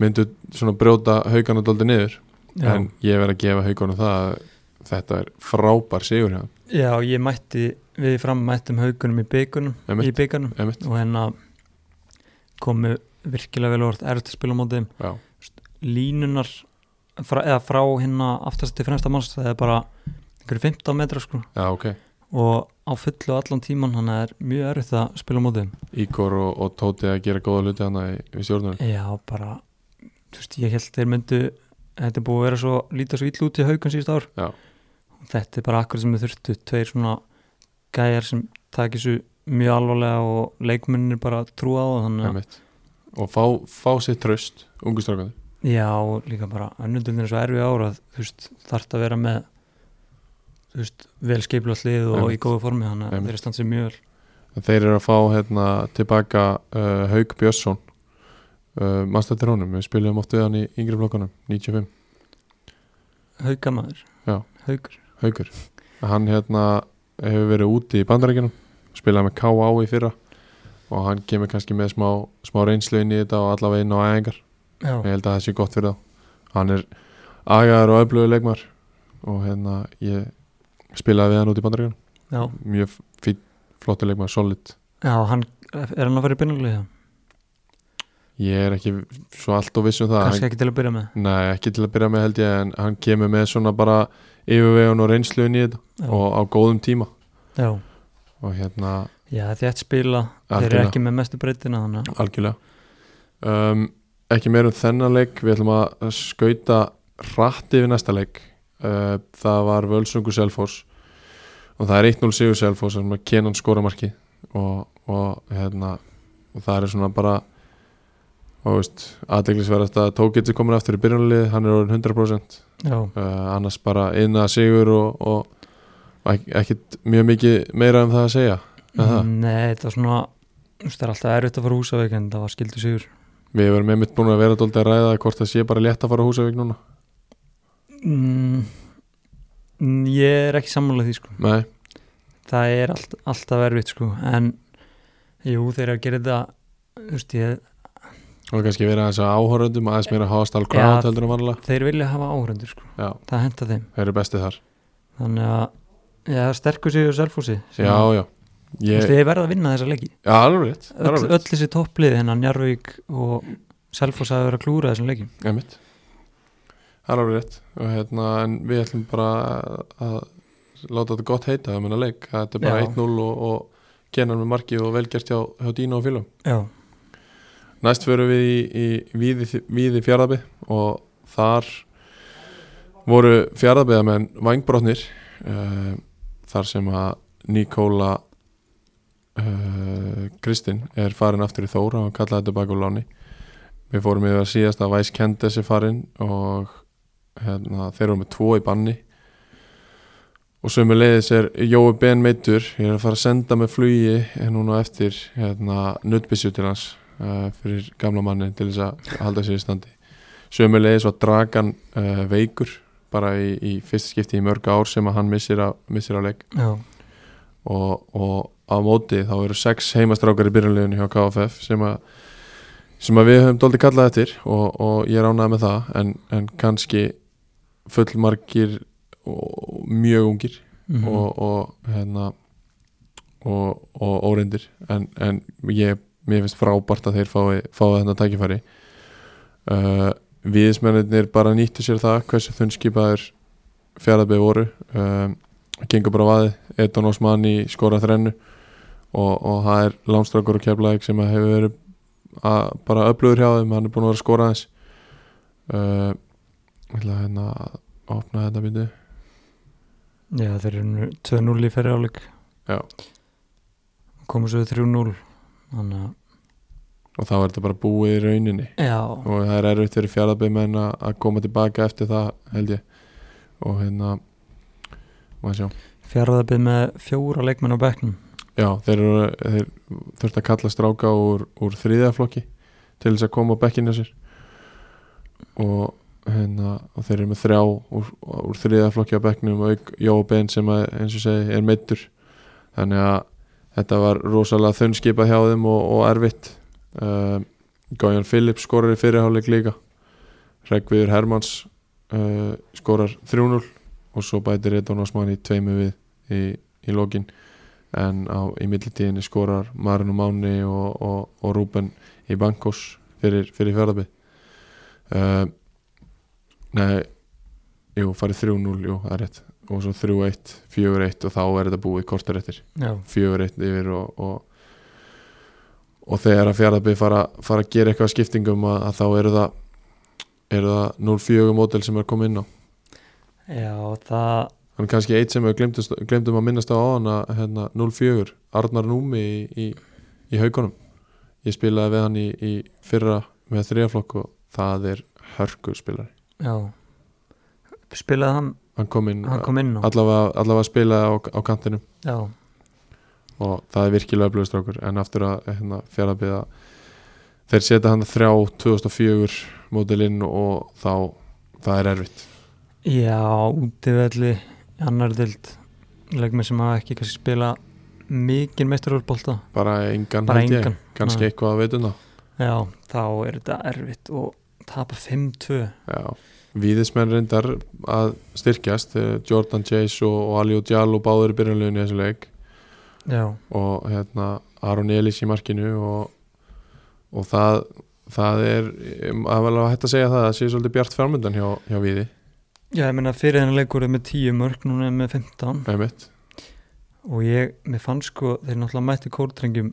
myndu svona brjóta haugarna doldi niður já, en ég verð að gefa haugarna það að þetta er frábær sigur þeim. já ég mætti við fram mættum haugunum í byggunum í byggunum og hérna komu virkilega vel orð erfitt að spila á móti þeim. Já, línunar frá, eða frá hérna aftast til fremsta manns það er bara einhverju 15 metra sko. Já, ok og á fullu allan tíman hann er mjög erfitt að spila á móti þeim. Ígor og, og Tóti að gera góða hluti hana í, stjórnunum já bara þú veist ég held þeir myndu þetta er búið að vera svo lítið svo ill út í haugun síðust ár Já. þetta er bara akkur sem við þurftu tveir svona gæjar sem taki svo mjög alvarlega og leikmennir bara trúa á það og fá, fá sér tröst ungustrákandi Já, og líka bara önnundunir er svo erfið ára þú veist, þarf að vera með veist, vel skipla hlið og Einmitt. í góðu formi, þannig að Einmitt. þeir er stansið mjög vel. Þeir eru að fá hérna, tilbaka uh, Haug Björnsson. Uh, mannstættir honum, við spilum oft við hann í yngri flokkanum, 95 Haugamæður Já. Haugur Haugur, hann hérna hefur verið úti í bandarækjunum spilaði með K.A. í fyrra og hann kemur kannski með smá, smá reynslu inn í þetta og allavega inn á æðingar ég held að það sé gott fyrir þá. Hann er agaður og öflugur leikmar og hérna ég spilaði við hann út í bandaríkjunum. Já, mjög fín, flottur leikmar, solid. Já hann, er hann að fara í byrnulega ég er ekki svo allt og viss um það. Kannski hann, ekki til að byrja með? Nei, ekki til að byrja með held ég en hann kemur með svona bara yfirvegun og reynslu inn í þetta og á góðum tíma. Já, og hérna já þétt spila. Þeir eru ekki með mestu breytina algjörlega. Um, ekki meir um þennan leik. Við ætlum að skauta hratt yfir næsta leik uh, það var Völsungur Selfoss og það er 1-0 Sigur Selfoss sem að Kenan skora marki og, og hérna og það er svona bara aðdeglisverðast að Tókits er komin aftur í byrjunalið, hann er orðin 100% já, uh, annars bara inna Sigur og, og, og ek- ekkit mjög mikið meira um það að segja. Er það? nei, þetta var svona það er alltaf erfitt að fara húsavík en það var skildu sigur. Við verum einmitt búin að vera dóldi að ræða hvort það sé bara létt að fara Húsavík núna mm, mm, ég er ekki samanlega því sko. Nei, það er allt, alltaf erfitt sko en jú þeir eru að gera þetta þú veist ég og kannski vera aðeins að áhórundum aðeins meira hostile crowd heldur en vanlega þeir vilja hafa áhrendur sko. Já, það henda þeim. Þeir eru bestið þar. Þannig að já, sterkur sigur Selfossi sem- Já, já. Ég, veist ég verða að vinna þessa leiki. Já, alveg rétt, öll, alveg öll rétt. þessi topplið hennan Njarvík og Selfoss að vera klúra þessum leiki Einmitt. Það er alveg rétt. Og, hérna, en við ætlum bara að láta þetta gott heita það menna leik, þetta er bara Já. 1-0 og, og kenan með marki og velgerst hjá, hjá Dínu og félum já, næst förum við í, í víði, víði fjaraði og þar voru fjaraðbeðamenn vangbrotnir uh, þar sem að Nikóla uh, Kristinn er farin aftur í Þóra og kallaði þetta bak úr láni. Við fórum yfir að síðast að Væs Kendes er farin og hérna, þeir eru með tvo í banni. Og sömu leiðis er Jói Ben meittur ég er að fara að senda með flugi núna eftir hérna, nuttbissu til hans uh, fyrir gamla manni til þess að halda sér í standi. Sömu leiðis var Dragan uh, veikur bara í, í fyrst skipti í mörg ár sem að hann missir á, missir á já, og, og á móti þá eru sex heimastrákar í byrjunleginu hjá KFF sem að, sem að við höfum dóldi kallað eftir og, og ég ánægð með það. En, en kannski fullmargir og mjög ungir mhm. og, og hérna og, og óreindir. En, en ég, mér finnst frábært að þeir fái, fái þetta tækifæri. Uh, viðismennir bara nýttu sér það hversu þunnskipaður fjaraðbeð voru. Um, gengur bara vaði Edon Osmani skora þrennu og, og það er Lámstrákur og Keflæk sem hefur verið að, bara öflugur hjá þeim. Hann er búin að vera að skora aðeins. Uh, ég ætla að hérna að opna þetta myndu já, þeir eru nú 2-0 í ferri áleik Já. komu svo 3-0 þannig að og þá er þetta bara búið í rauninni. Já, og það er erfitt fyrir fjaraðbyrmenn að koma tilbaka eftir það held ég. Og hérna maður sjá. Fjaraðabið með fjóra leikmenn á bekknum. Já þeir, eru, þeir þurft að kalla stráka úr, úr þriðaflokki til þess að koma á bekkinu sér. Og hérna og þeir eru með þrjá úr, úr þriðaflokki á bekknum og Jóa Ben sem að, eins og segi er meittur þannig að þetta var rosalega þunnskipað hjá þeim og, og erfitt. Uh, Gájan Phillips skorar í fyrirháleik líka. Hreggviður Hermanns uh, skorar 3-0 og svo bætir Edon Osman í tveimu við í, í lokin. En á, í millitíðinni skorar Marino Máni og, og, og Rúben í Bankos fyrir, fyrir fjörðabið uh, Nei Jú, farið 3-0, jú, það er rétt. Og svo 3-1, 4-1 og þá er þetta búið kortar eftir. Já, 4-1 yfir og, og, og þegar að fjárðabið fara, fara að gera eitthvað skiptingum að, að þá eru það eru það 0-4 mótel sem er komið inn á. Já, það þannig kannski eitt sem við glemdum að minnast á áðan að hérna, 0-4, Arnar Númi í, í, í haugunum ég spilaði við hann í, í fyrra með þriðaflokk og það er hörkur spilari já. Spilaði hann, hann kom inn, hann kom inn allavega, allavega spilaði á, á kantinum. Já, og það er virkilega öflugustrákur en aftur að hérna, fjaraðbyða þeir setja hann þrjá 2004 mótilinn og þá það er erfitt. Já, útivelli annar dild leikmenn sem hafa ekki kannski spila mikið meistarúrbólta bara engan, bara engan. Kannski Nei. eitthvað að veitum það já, þá er þetta erfitt og tapa 5-2 Já, víðismenn reyndar að styrkjast eh, Jordan Chase og, Ali Ojalo báður í byrjanleginu í þessu leik. Já, og hérna Aron Elís í markinu og, og það það er, að vel að hægt að segja það að það sé svolítið bjart fjármyndan hjá, hjá Víði. Já, ég meina fyrir þennan leikur er með 10 mörg, núna er með 15 einmitt. og ég, mér fann sko þeir náttúrulega mætti kórdrengjum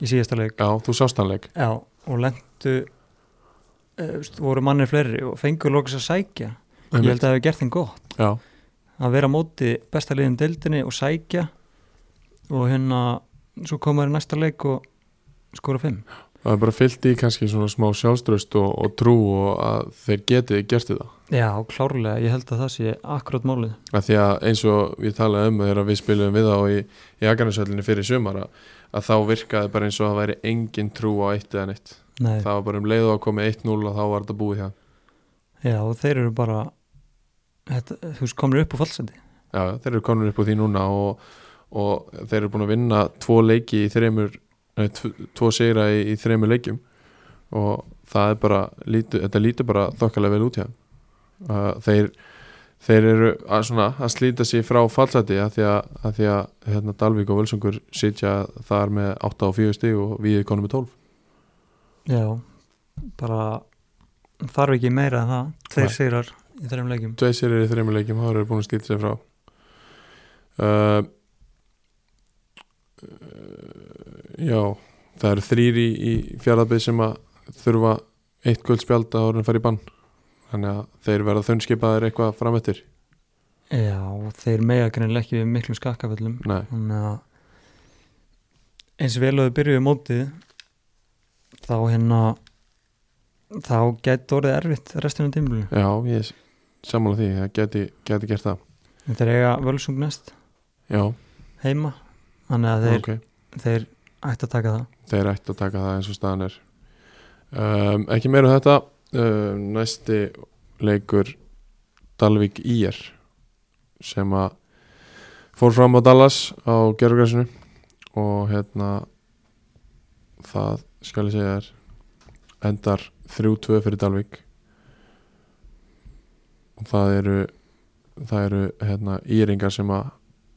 í síðasta leik. Já, þú sást hann leik. Já, og lendu voru mannir fleiri og fengur lókis að sækja. Ég held að það hefur gert þeim gott. Já, að vera á móti besta liðin deildinni og sækja og hérna svo komaður í næsta leik og skora 5 það er bara fyllt í kannski svona smá sjálfströst og, og trú og að þeir geti gert þetta. Já, klárlega, ég held að það sé akkurát málið. Að því að eins og við talaðum um þegar við spilum við á í, í Akarnasöllinni fyrir sumar að, að þá virkaði bara eins og að væri engin trú á eitt eða neitt. Nei, það var bara um leið og að komið 1-0 og þá var þetta búið hjá. Já, og þeir eru bara þetta, þú veist, komnir upp á fallsendi. Já, þeir eru konur upp úr því núna og, og þeir eru búin að vinna tvo leiki í þreymur nei, tvo, sigra í, í þreymur leikjum. Og það er bara lítu, þetta lítur bara þokkalega vel út hjá þeir þeir eru að, svona, að slíta sig frá fallseti að því að, að, því að hérna, Dalvík og Völsungur sitja þar með 8 og 4 stig og við konum með 12 já, bara þarf ekki meira en það. Tveir sigrar í þreim leikjum. Dveisir er í þreymur leikjum, þá eru búin að slíta sig frá. Uh, uh, Já það eru þrýr í, í fjaraðbyggð sem að þurfa eitt guldspjald að orðin fara í bann þannig að þeir verða þunnskipaðir eitthvað framöttir Já, þeir mega greinlega ekki við miklum skakkaföllum. Að eins vel og þau byrjuðu mótið þá hérna þá gæti orðið erfitt restina tímulinu já, ég er sammála því það geti, geti gert það. Þeir eiga völsung næst. Já, heima. Þannig að þeir, ok. þeir ætti að taka það. Þeir ætti að taka það eins og staðan er. Um, ekki meira um þetta um, næsti leikur Dalvik IR sem að fór fram á Dallas á gerðugræsinu og hérna það skal ég segja er endar 3-2 fyrir Dalvik og það eru það eru hérna íringar sem að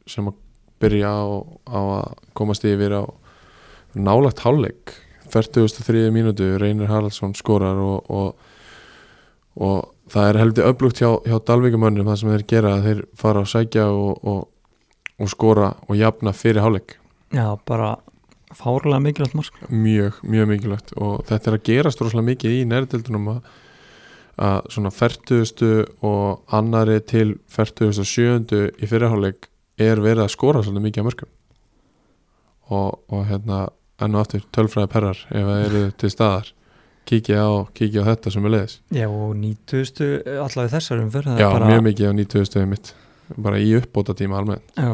sem að byrja á, á að komast yfir á nálagt hálfleik 43. mínútu Reynir Haraldsson skorar og, og, og það er heldur öflugt hjá, hjá Dalvíkumönnum það sem þeir gera þeir fara að sækja og, og, og skora og jafna fyrir hálfleik Já, bara fárlega mikilvægt mark mjög, mjög mikilvægt og þetta er að gerast rosalega mikið í nærdeldunum að, að svona 40. og annari til 47. í fyrirháleik er verið að skora svolítið mikið að mörgum og, og hérna enn og aftur tölfræði perrar ef það eru til staðar. Kíkja á, kíkja á þetta sem er leiðis. Já, og 90. allavega þessar umfyrð já, mjög mikið á 90 stöðum mitt bara í uppbóta tíma almennt. Já,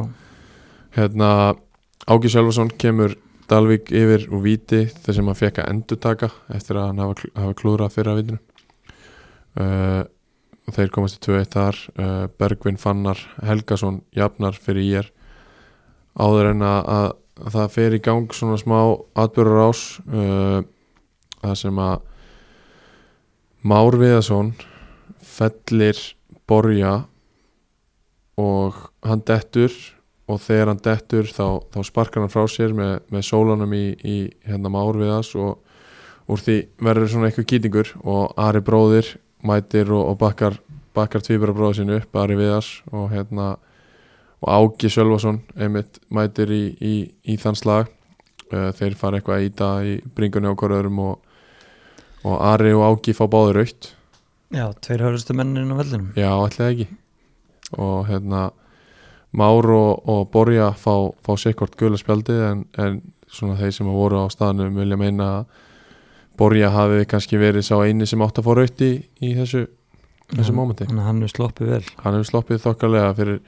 hérna Áki Sjálfarsson kemur Dalvik yfir úr víti þar sem hann fekk að endurtaka eftir að hann hafa, hafa klúrað fyrir að vitinu. Uh, og þeir komast í 2-1 þar. Uh, Bergvin Fannar Helgason jafnar fyrir ég áður en að, að, að það fer í gang svona smá atbyrður ás uh, það sem að Már Viðason fellir Borja og hann dettur og þegar hann dettur þá, þá sparkar hann frá sér með, með sólanum í, í hérna Már Viðas og úr því verður svona eitthvað kýtingur og Ari bróðir mætir og, og bakkar, bakkar tvíbara bróður sinu upp Ari Viðas og hérna og Ági Sölvason einmitt mætir í, í, í þann slag. Uh, þeir fara eitthvað að íta í bringunni á hverjum og, og Ari og Ági fá báður aukt já tveir hörustu mennin á vellinum. Já, ætlaði ekki. Og hérna Már og, og Borja fá, fá sikkort gula spjaldi en, en svona þeir sem voru á staðnum vilja meina að Borja hafi kannski verið sá eini sem átt að fá raut í, í þessu, þessu mómenti. hann er sloppið vel. Hann hefur sloppið þokkalega fyrir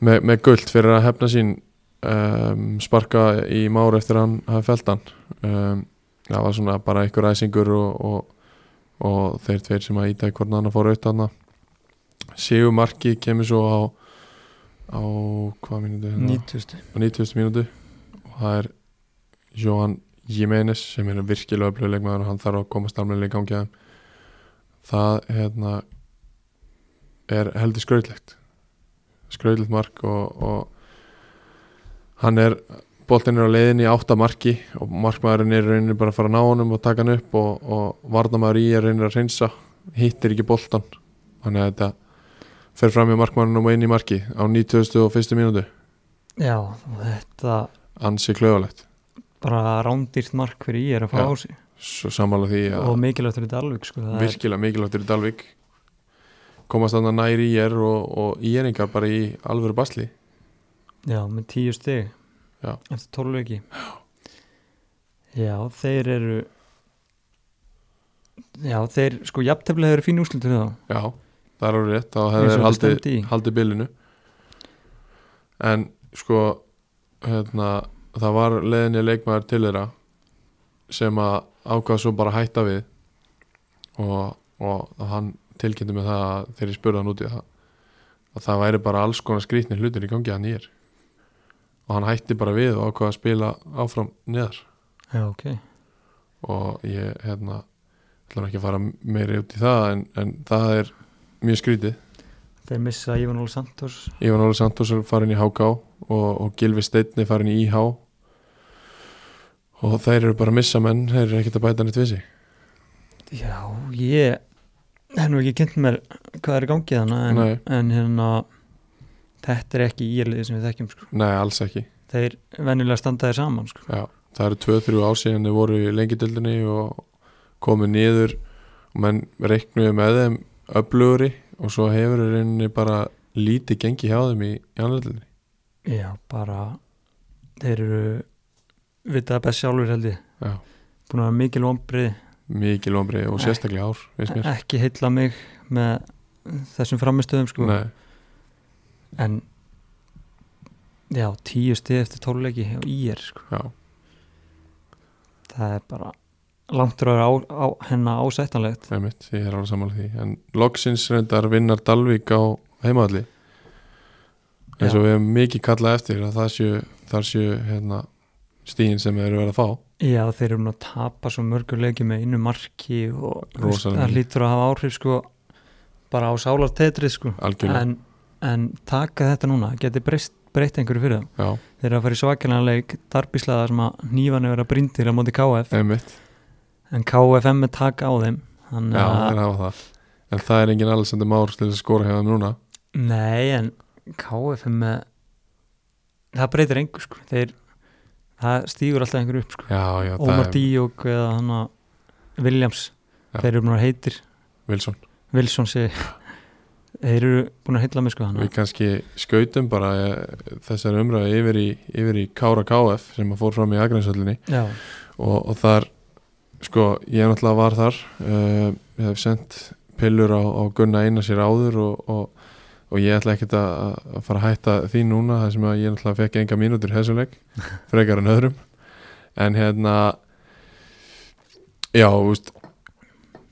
með, með guld fyrir að hefna sín um, sparka í Már eftir að hann hafi felt hann um, það var svona bara einhver æsingur og, og, og þeir tveir sem að íta hvort annar fór auðvitað hann Sigur Marki kemur svo á á hvað hérna? 90. á 90. mínútu og það er Johan Jiménez sem er virkilega öflug leikmaður og hann þarf að komast almennilega í gangi að það hérna er heldur skrautlegt skrautlegt mark og, og hann er boltin er á leiðinni átta marki og markmaðurinn er rauninni bara að fara að ná honum og taka hann upp og, og varnamaður í er reynir að reynsa hittir ekki boltan þannig að þetta fer fram í markmaðurinn og inn í marki á 91. mínútu. Já, þetta ansi klöfalegt bara rándýrt mark fyrir ég er að fá á sig. Og mikilvægt fyrir Dalvik sko, virkilega mikilvægtur í Dalvik komast þannig nær í er og, og íeringar bara í alvöru basli. Já, með tíu stig. Já. eftir tólveiki Já, þeir eru Já, þeir sko jafntefnilega eru fín úrslitur þá já, það er alveg rétt þá hefur þetta haldið, bylinu en sko hérna, það var leðinni leikmaður til þeirra sem að ákvað svo bara hætta við og, og hann tilkynnti með það að þegar ég spurði hann út í það að það væri bara alls konar skrýtni hlutir í gangi að nýr og hann hætti bara við og ákvað að spila áfram neðar. Já, ok. Og ég hérna ætla nú ekki að fara meiri út í það en, en það er mjög skrítið Þeir missa Ívan Óli Santos. Ívan Óli Santos er farin í HK og, og Gilvi Steinn er farin í IH og þeir eru bara að missa menn þeir eru ekkert að bæta neitt við sig. Já, ég hef nú ekki kynnt mér hvað er í gangi þannig en, en hérna þetta er ekki íliði sem við þekkjum sko. nei, alls ekki. Þeir venjulega standa þeir saman sko. Já, það eru 2-3 ár síðan þau voru í lengidildinni og komið niður og menn reiknuðu með þeim öflugri og svo hefur þeir rauninni bara lítið gengi hjá þeim í, í annaðildinni já, bara þeir eru vitað best sjálfur held ég. Já, búin að mikil ombrið mikið lombrið og sérstaklega ár, ekki heilla mig með þessum framistöðum sko. Nei, en já, tíu stið eftir tóluleiki og í er sko. já, það er bara langt frá á, á, hennar ásættanlegt. Einmitt, ég er alveg samanlega því. En loksins reyndar vinnar Dalvík á heimaðalli eins og við hefum mikið kallað eftir að það séu, þar séu hérna, stíðin sem þeir eru verið að fá já, þeir eru nú að tapa svo mörgur leiki með einu marki og það lítur að hafa áhrif sko, bara á sálartetrið sko. en, en taka þetta núna geti breyst, breytt einhverju fyrir það. Já, þeir eru að fara í svakilina leik darbíslaða sem að nývan er að brindir á móti KF einmitt. En KFM er taka á þeim þannig já, að þeir hafa það. En það er engin alls til þess að skora hjá þeim núna. Nei, en KFM með það breytir engu sko. Þeir, það stýgur alltaf einhver upp sko. Já, já, það Ómar er Díok eða hann að Williams Já. þeir eru búin að heitir. Wilson. Wilson segi þeir eru búin að heitla mig sko Við kannski skautum bara eh, þessari umræði yfir í, yfir í Kára KF sem að fór fram í Akransöllinni Já, og, og þar sko, ég náttúrulega var þar uh, ég hef sendt pillur á, á Gunna eina sér áður og, og, og ég ætla ekkert að, að fara að hætta því núna þar sem að ég náttúrulega fekk enga mínútur hessuleik, frekar en öðrum. En hérna já, þú veist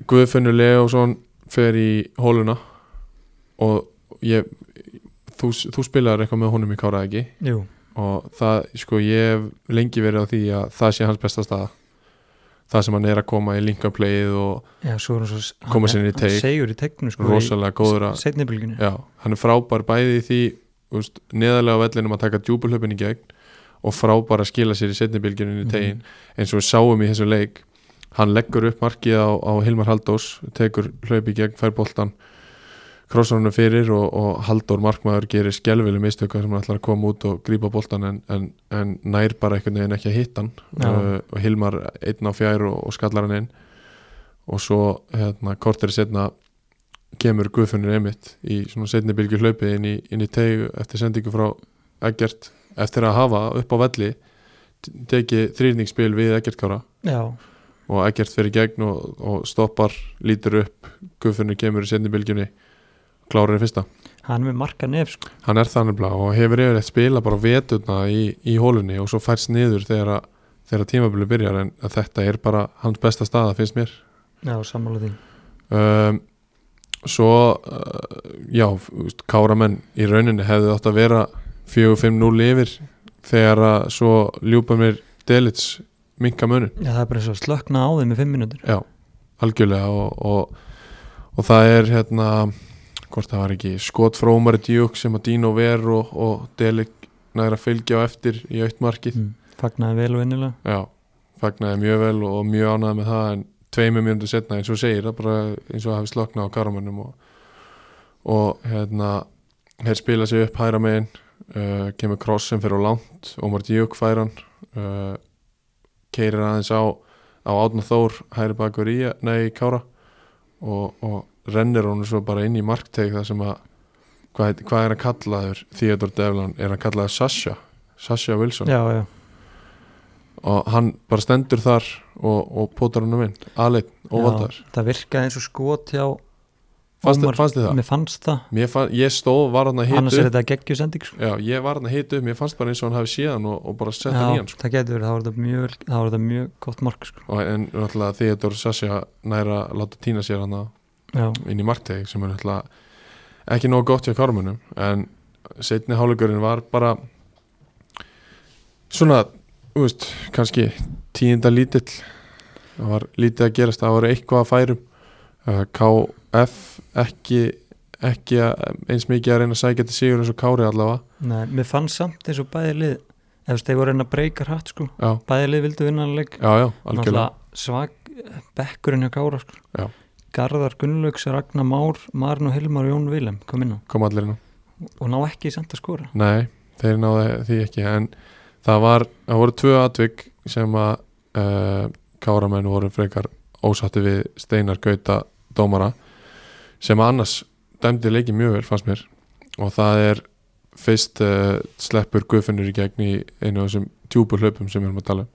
Guðfinnur Leósson fer í hóluna og ég þú, þú spilaður eitthvað með honum í Kára ekki jú, og það, sko, ég hef lengi verið á því að það sé hans besta staða það sem hann er að koma í linkaplayið og já, svo Koma sér inn í í tegnu sko rosalega góður að já, hann er frábær bæði í því úst, neðarlega á vellinum að taka djúbulöpun í gegn og frábær að skila sér í setnibilginu í Mhm. tegin eins og við sáum í þessu leik hann leggur upp markið á, á Hilmar Haldós tekur hlaup í gegn, fær boltan krossar hann fyrir og, og Halldór markmaður gerir skelvileg mistöka sem hann ætlar að koma út og grípa boltan en, en, en nær bara einhvern veginn ekki að hitta hann. Uh, og Hilmar einn á fjær og, og skallar hann inn. Og svo hérna korteri setna kemur Guðfinnur einmitt í svona setni bylgi hlaupi inn í, inn í teig eftir sendingu frá Eggert. Eftir að hafa upp á velli tekið þrýrningsspil við Eggert Kára já, og Eggert fyrir gegn og, og stoppar, lítur upp. Guðfinnur kemur í setni bylgjunni klárar í fyrsta. hann er með marka nef sko. Hann er þannig blá og hefur yfir eitt spila bara veturna í, í hólunni og svo færst niður þegar, þegar tímabili byrjar en þetta er bara hans besta staða finnst mér. Já, sammála því. Um, svo uh, já, káramenn í rauninni hefði átt að vera 4-5-0 yfir þegar að svo ljúpa mér Delits minka munin já, það er bara eins og slökna á þeim í fimm mínútur. Já, algjörlega og, og, og það er hérna hvort það var ekki skot frá Ómari Djúk sem að Dino Ver og, og Delik næra fylgja á eftir í aukt markið mm. fagnaði vel og innilega já, fagnaði mjög vel og mjög ánæði með það en tveimur mjöndu setna eins og segir bara eins og hafi sloknað á karamönnum og, og hérna hér spila sig upp hæra megin uh, kemur kross sem fyrir á langt Ómar Djúk fær hann uh, keirir aðeins á á Átna Þór hæri bakur í nei, Kára og, og rennir honum svo bara inn í markteg þar sem að hvað, hvað er hann kallaður Theodor Devlan, er hann kallaður Sasha? Sasha Wilson? Já, já, og hann bara stendur þar og, og potar hann um inn. Aðleitt og já, valdar það virkaði eins og skot hjá fannst, þið það? mér fannst það, Mér fann, ég stóð, var hann að annars hitu er þetta geggjusending sko. já, ég var hann að hitu mér fannst bara eins og hann hafi séð hann og, og bara sett hann í hann sko. það getur verið, það var mjög, það mjög gott mark sko. og en náttúrulega Theodor Sasha næra að láta týna sér hann já, inn í markteg sem er ekki nógu gott hjá kármunum en setni hálugurinn var bara svona, veist, kannski tíunda lítill. Það var lítið að gerast, það var eitthvað að færum. Uh, KF ekki ekki að- eins mikið að reyna að sækja til sigur eins og Kári allavega. Nei, mér fannst samt eins og bæði lið ef þeir voru að reyna að breyka hratt sko. já, bæði lið vildu vinna algjörlega. Náttúrulega svag bekkurinn hjá Kára sko. Já. Garðar Gunnlaugs, Ragnar Már Marn og Hilmar og Jón Vilem kom inn á. Kom allir inn á. Og ná ekki samt að skora? Nei, þeir náðu því ekki en það var, það voru tvö atvik sem að uh, káramenn voru frekar ósatti við Steinar Gauta dómara sem annars dæmdi leiki mjög vel fannst mér. Og það er fyrst uh, sleppur Guðfinnur í gegn í einu af þessum tjúpur hlaupum sem við erum að tala um.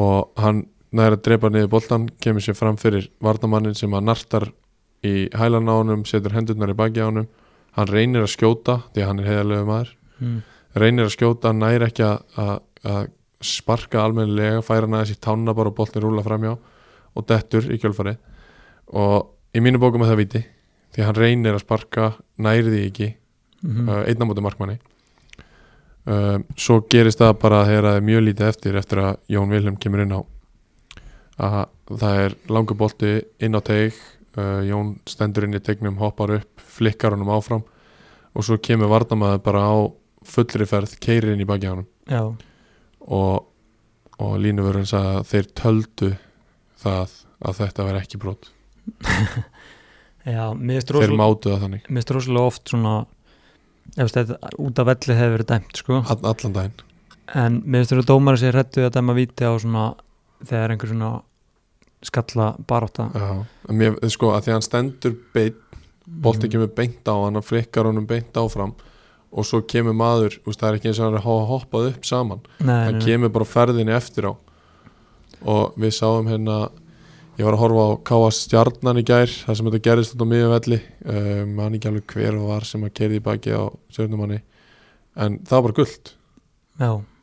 Og hann næri að drepa niður boltan kemur sér fram fyrir varnamannin sem að nartar í hælan á honum setur hendurnar í baki á honum. Hann reynir að skjóta því að hann er heiðarlegu maður. Mm. reynir að skjóta, næri ekki að, að, að sparka almennilega færa næðis í tána bara og boltin rúla framjá og dettur í kjölfari og í mínu bókum er það viti því að hann reynir að sparka næri því ekki Mm uh, einn á móti markmanni. Uh, svo gerist það bara þegar það er mjög lítið eftir eftir að Jón Vilhelm kemur inn á að það er langur bolti inn á teig uh, Jón stendur inn í tegnum hoppar upp, flikkar honum áfram og svo kemur varnamaður bara á fullri ferð, keirir inn í baki Já, og, og línuvörðin sagði að þeir töldu það að þetta veri ekki brot. Já, finnst þeir mátu það þannig. mér finnst rosalega oft svona ef þetta út af velli hefur verið dæmt sko. all, allan daginn. En mér finnst þetta dómari sér hrættu að dæma víti á svona þegar einhver svona skalla en mér, sko, að því að hann stendur beint, bolti Mhm. kemur beint á hann, hann frikkar honum beint áfram og svo kemur maður, úst, það er ekki eins og hann er hoppað upp saman. Nei, hann nei, nei. kemur bara á ferðinni eftir á. Og við sáum hérna ég var að horfa á Káa Stjarnan í gær það sem þetta gerist þetta á miðjum velli um, man ekki alveg hver var sem að kerði í baki á stjörnumanni en það var bara gullt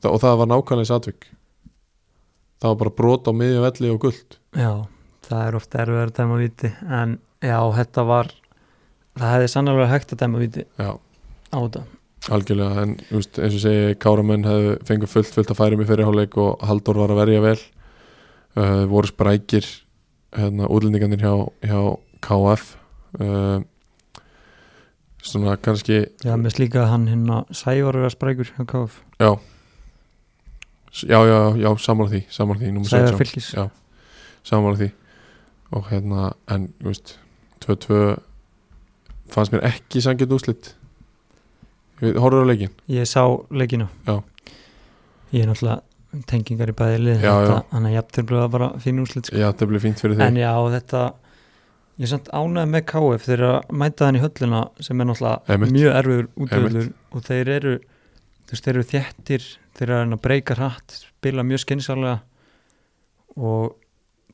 og það var nákvæmlega satvik það var bara brot á miðjum velli og gullt já, það er ofta erfið að dæma víti en já, þetta var það hefði sannlega hægt að dæma víti já, á þetta. Algjörlega en just, eins og segi Káramenn hefðu fengið fullt fullt að færum í fyrirháleik og Halldór var að verja vel. Uh, voru sprækir hérna, útlendingarnir hjá, hjá KF uh, svona kannski já, með slíka að hann hérna Sævar er að sprækur hjá KF já já, já, já, sammála því sammála því, númer Sævar 17. fylgis já, sammála því og hérna, en, þú veist 2-2 fannst mér ekki sangjað úslit horfður á leikin ég sá leikinu Já. ég er náttúrulega tengingar í bæði lið þannig að jafnir var bara fín úrslit sko. já, það blev fínt fyrir en þig já, þetta ég er samt ánægð með KF þeir að mæta þann í höllina sem er náttúrulega Einmitt. mjög erfiður útvöldur og þeir eru þú veist, þeir eru þjættir þeir eru að að breyka hratt spila mjög skynnsálega og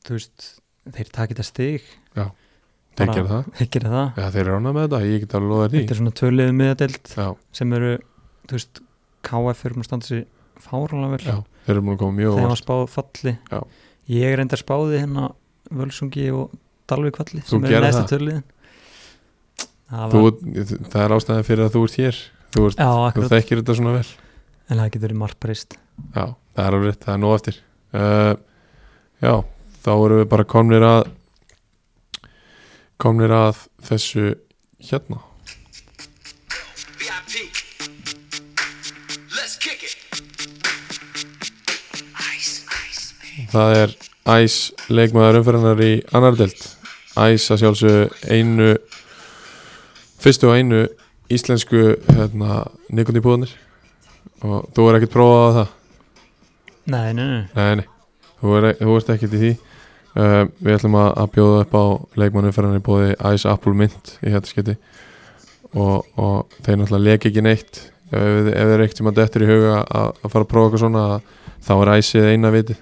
þú veist þeir taka þetta stig. Þeir bara- gera það. þeir gera það. Já, þeir eru ánað með þetta, ég get alveg loðað því. Þetta er svona töluðið miðadelt Já, sem eru, þú veist KF eru múin að standa sér fárálega vel. Já, þeir eru múin að koma mjög óvart. var spáð falli. Já. ég er enda spáði hérna Völsungi og Dalvik falli Þú sem er gerðir næsta töluðin það Það er ástæðan fyrir að þú ert hér Þú, ert, já, þú þekkir þetta svona vel en það getur verið margbreyst Já, það er alveg rétt, það er nóg eftir uh, Já, þá erum við bara komnir að komnir að þessu hérna VIP. Let's kick it. Ice, ice, baby. Það er Æs leikmaður umferðanar í annar delt Æs að sjálfsög einu fyrstu og einu íslensku hérna, nikotínpúðanir og þú er ekkert prófað á það? Nei, nei, nei, Nei, nei, þú, er, þú ert ekkert í því. Uh, Við ætlum að, að bjóða upp á leikmannu fyrir hann í bóði Ice Apple Mint í þetta skiti og, og þeir náttúrulega leki ekki neitt. Ef, ef, þeir ekkert sem að dettur í huga að, að fara að prófa eitthvað svona þá er Iceið eina viti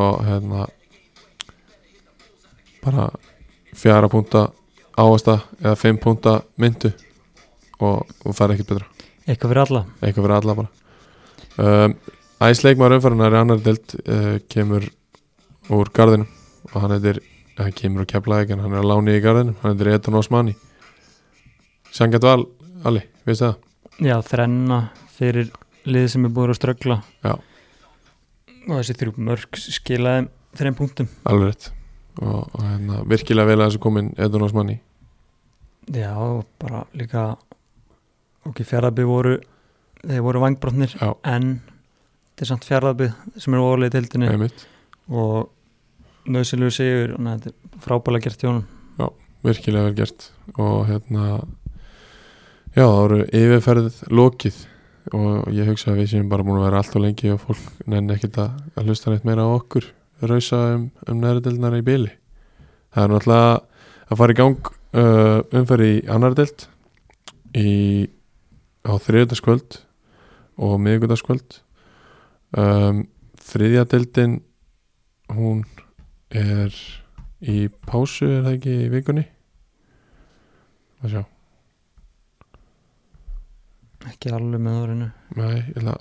og hérna bara fjara púnta áasta eða fimm púnta myndu og, og fara ekkert betra. Eitthvað fyrir alla. Eitthvað fyrir alla bara. Um, Æsleikmaður umfærunar í annar delt uh, kemur úr garðinum og hann heitir, hann kemur úr keflaðik en hann er að láni í garðinum, hann heitir Eton Osmani. Sangat val, Ali, veistu það? já, þrenna fyrir lið sem er búið að ströggla. Já. og þessi þrjú mörg skilaði þreim punktum. Alveg rétt. Og, og hérna, virkilega vel að þessu komin Eton Osmani. Já, bara líka ok, fjaraðbyrð voru þeir voru vangbrotnir Já, en þetta er samt fjaraðbyrð sem er ólega í einmitt. Og nöðsilegu sigur og þetta er frábælega gert hjá honum. Virkilega vel gert. Og hérna já, það voru yfirferðið lokið. Og ég hugsa að við séum bara búin að vera allt og lengi og fólk nenni ekkit að, að hlusta neitt meira á okkur rausa um, um næradildnar í byli það er náttúrulega að fara í gang uh, umferð í annar dild í, á þriðjöldaskvöld og miðgöldaskvöld um, þriðja dildin hún er í pásu er það ekki í vikunni? Að sjá. Ekki alveg með orðinu Nei, ég ætla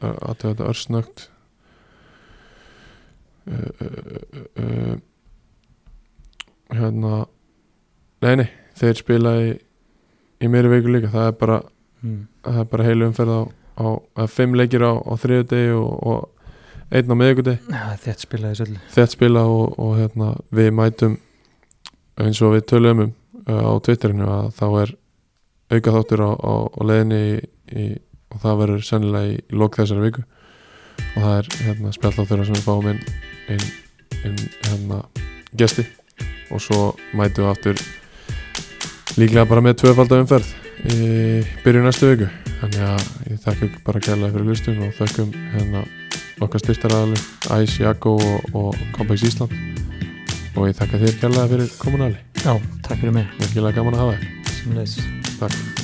að þetta örsnögt. Uh, uh, uh, uh, hérna nei, nei, þeir spila í í meiri viku líka, það er bara mm. það er bara heilu umferð á, á að fimm leikir á, á þriðu degi og, og einn á miðvikudegi. Ja, þetta spilaði svolítið þett spila og, og hérna, við mætum eins og við töluðum um uh, á Twitterinu að þá er auka þáttur á, á, á leiðinni í, og það verður sennilega í, lok þessari viku. Og það er hérna, spjalláttur sem við fáum inn, inn, inn hérna, gesti. Og svo mætum við aftur líklega bara með tvöfaldar umferð í byrju næstu viku. Þannig að ég þakka ykkur bara kærlega fyrir hlustun og þakkum hérna okkar styrtaraðali Æs, Jakko og, og Kompæks Ísland. Og ég þakka þér kærlega fyrir komunali já, takk fyrir mig. Virkilega gaman að hafa þér takk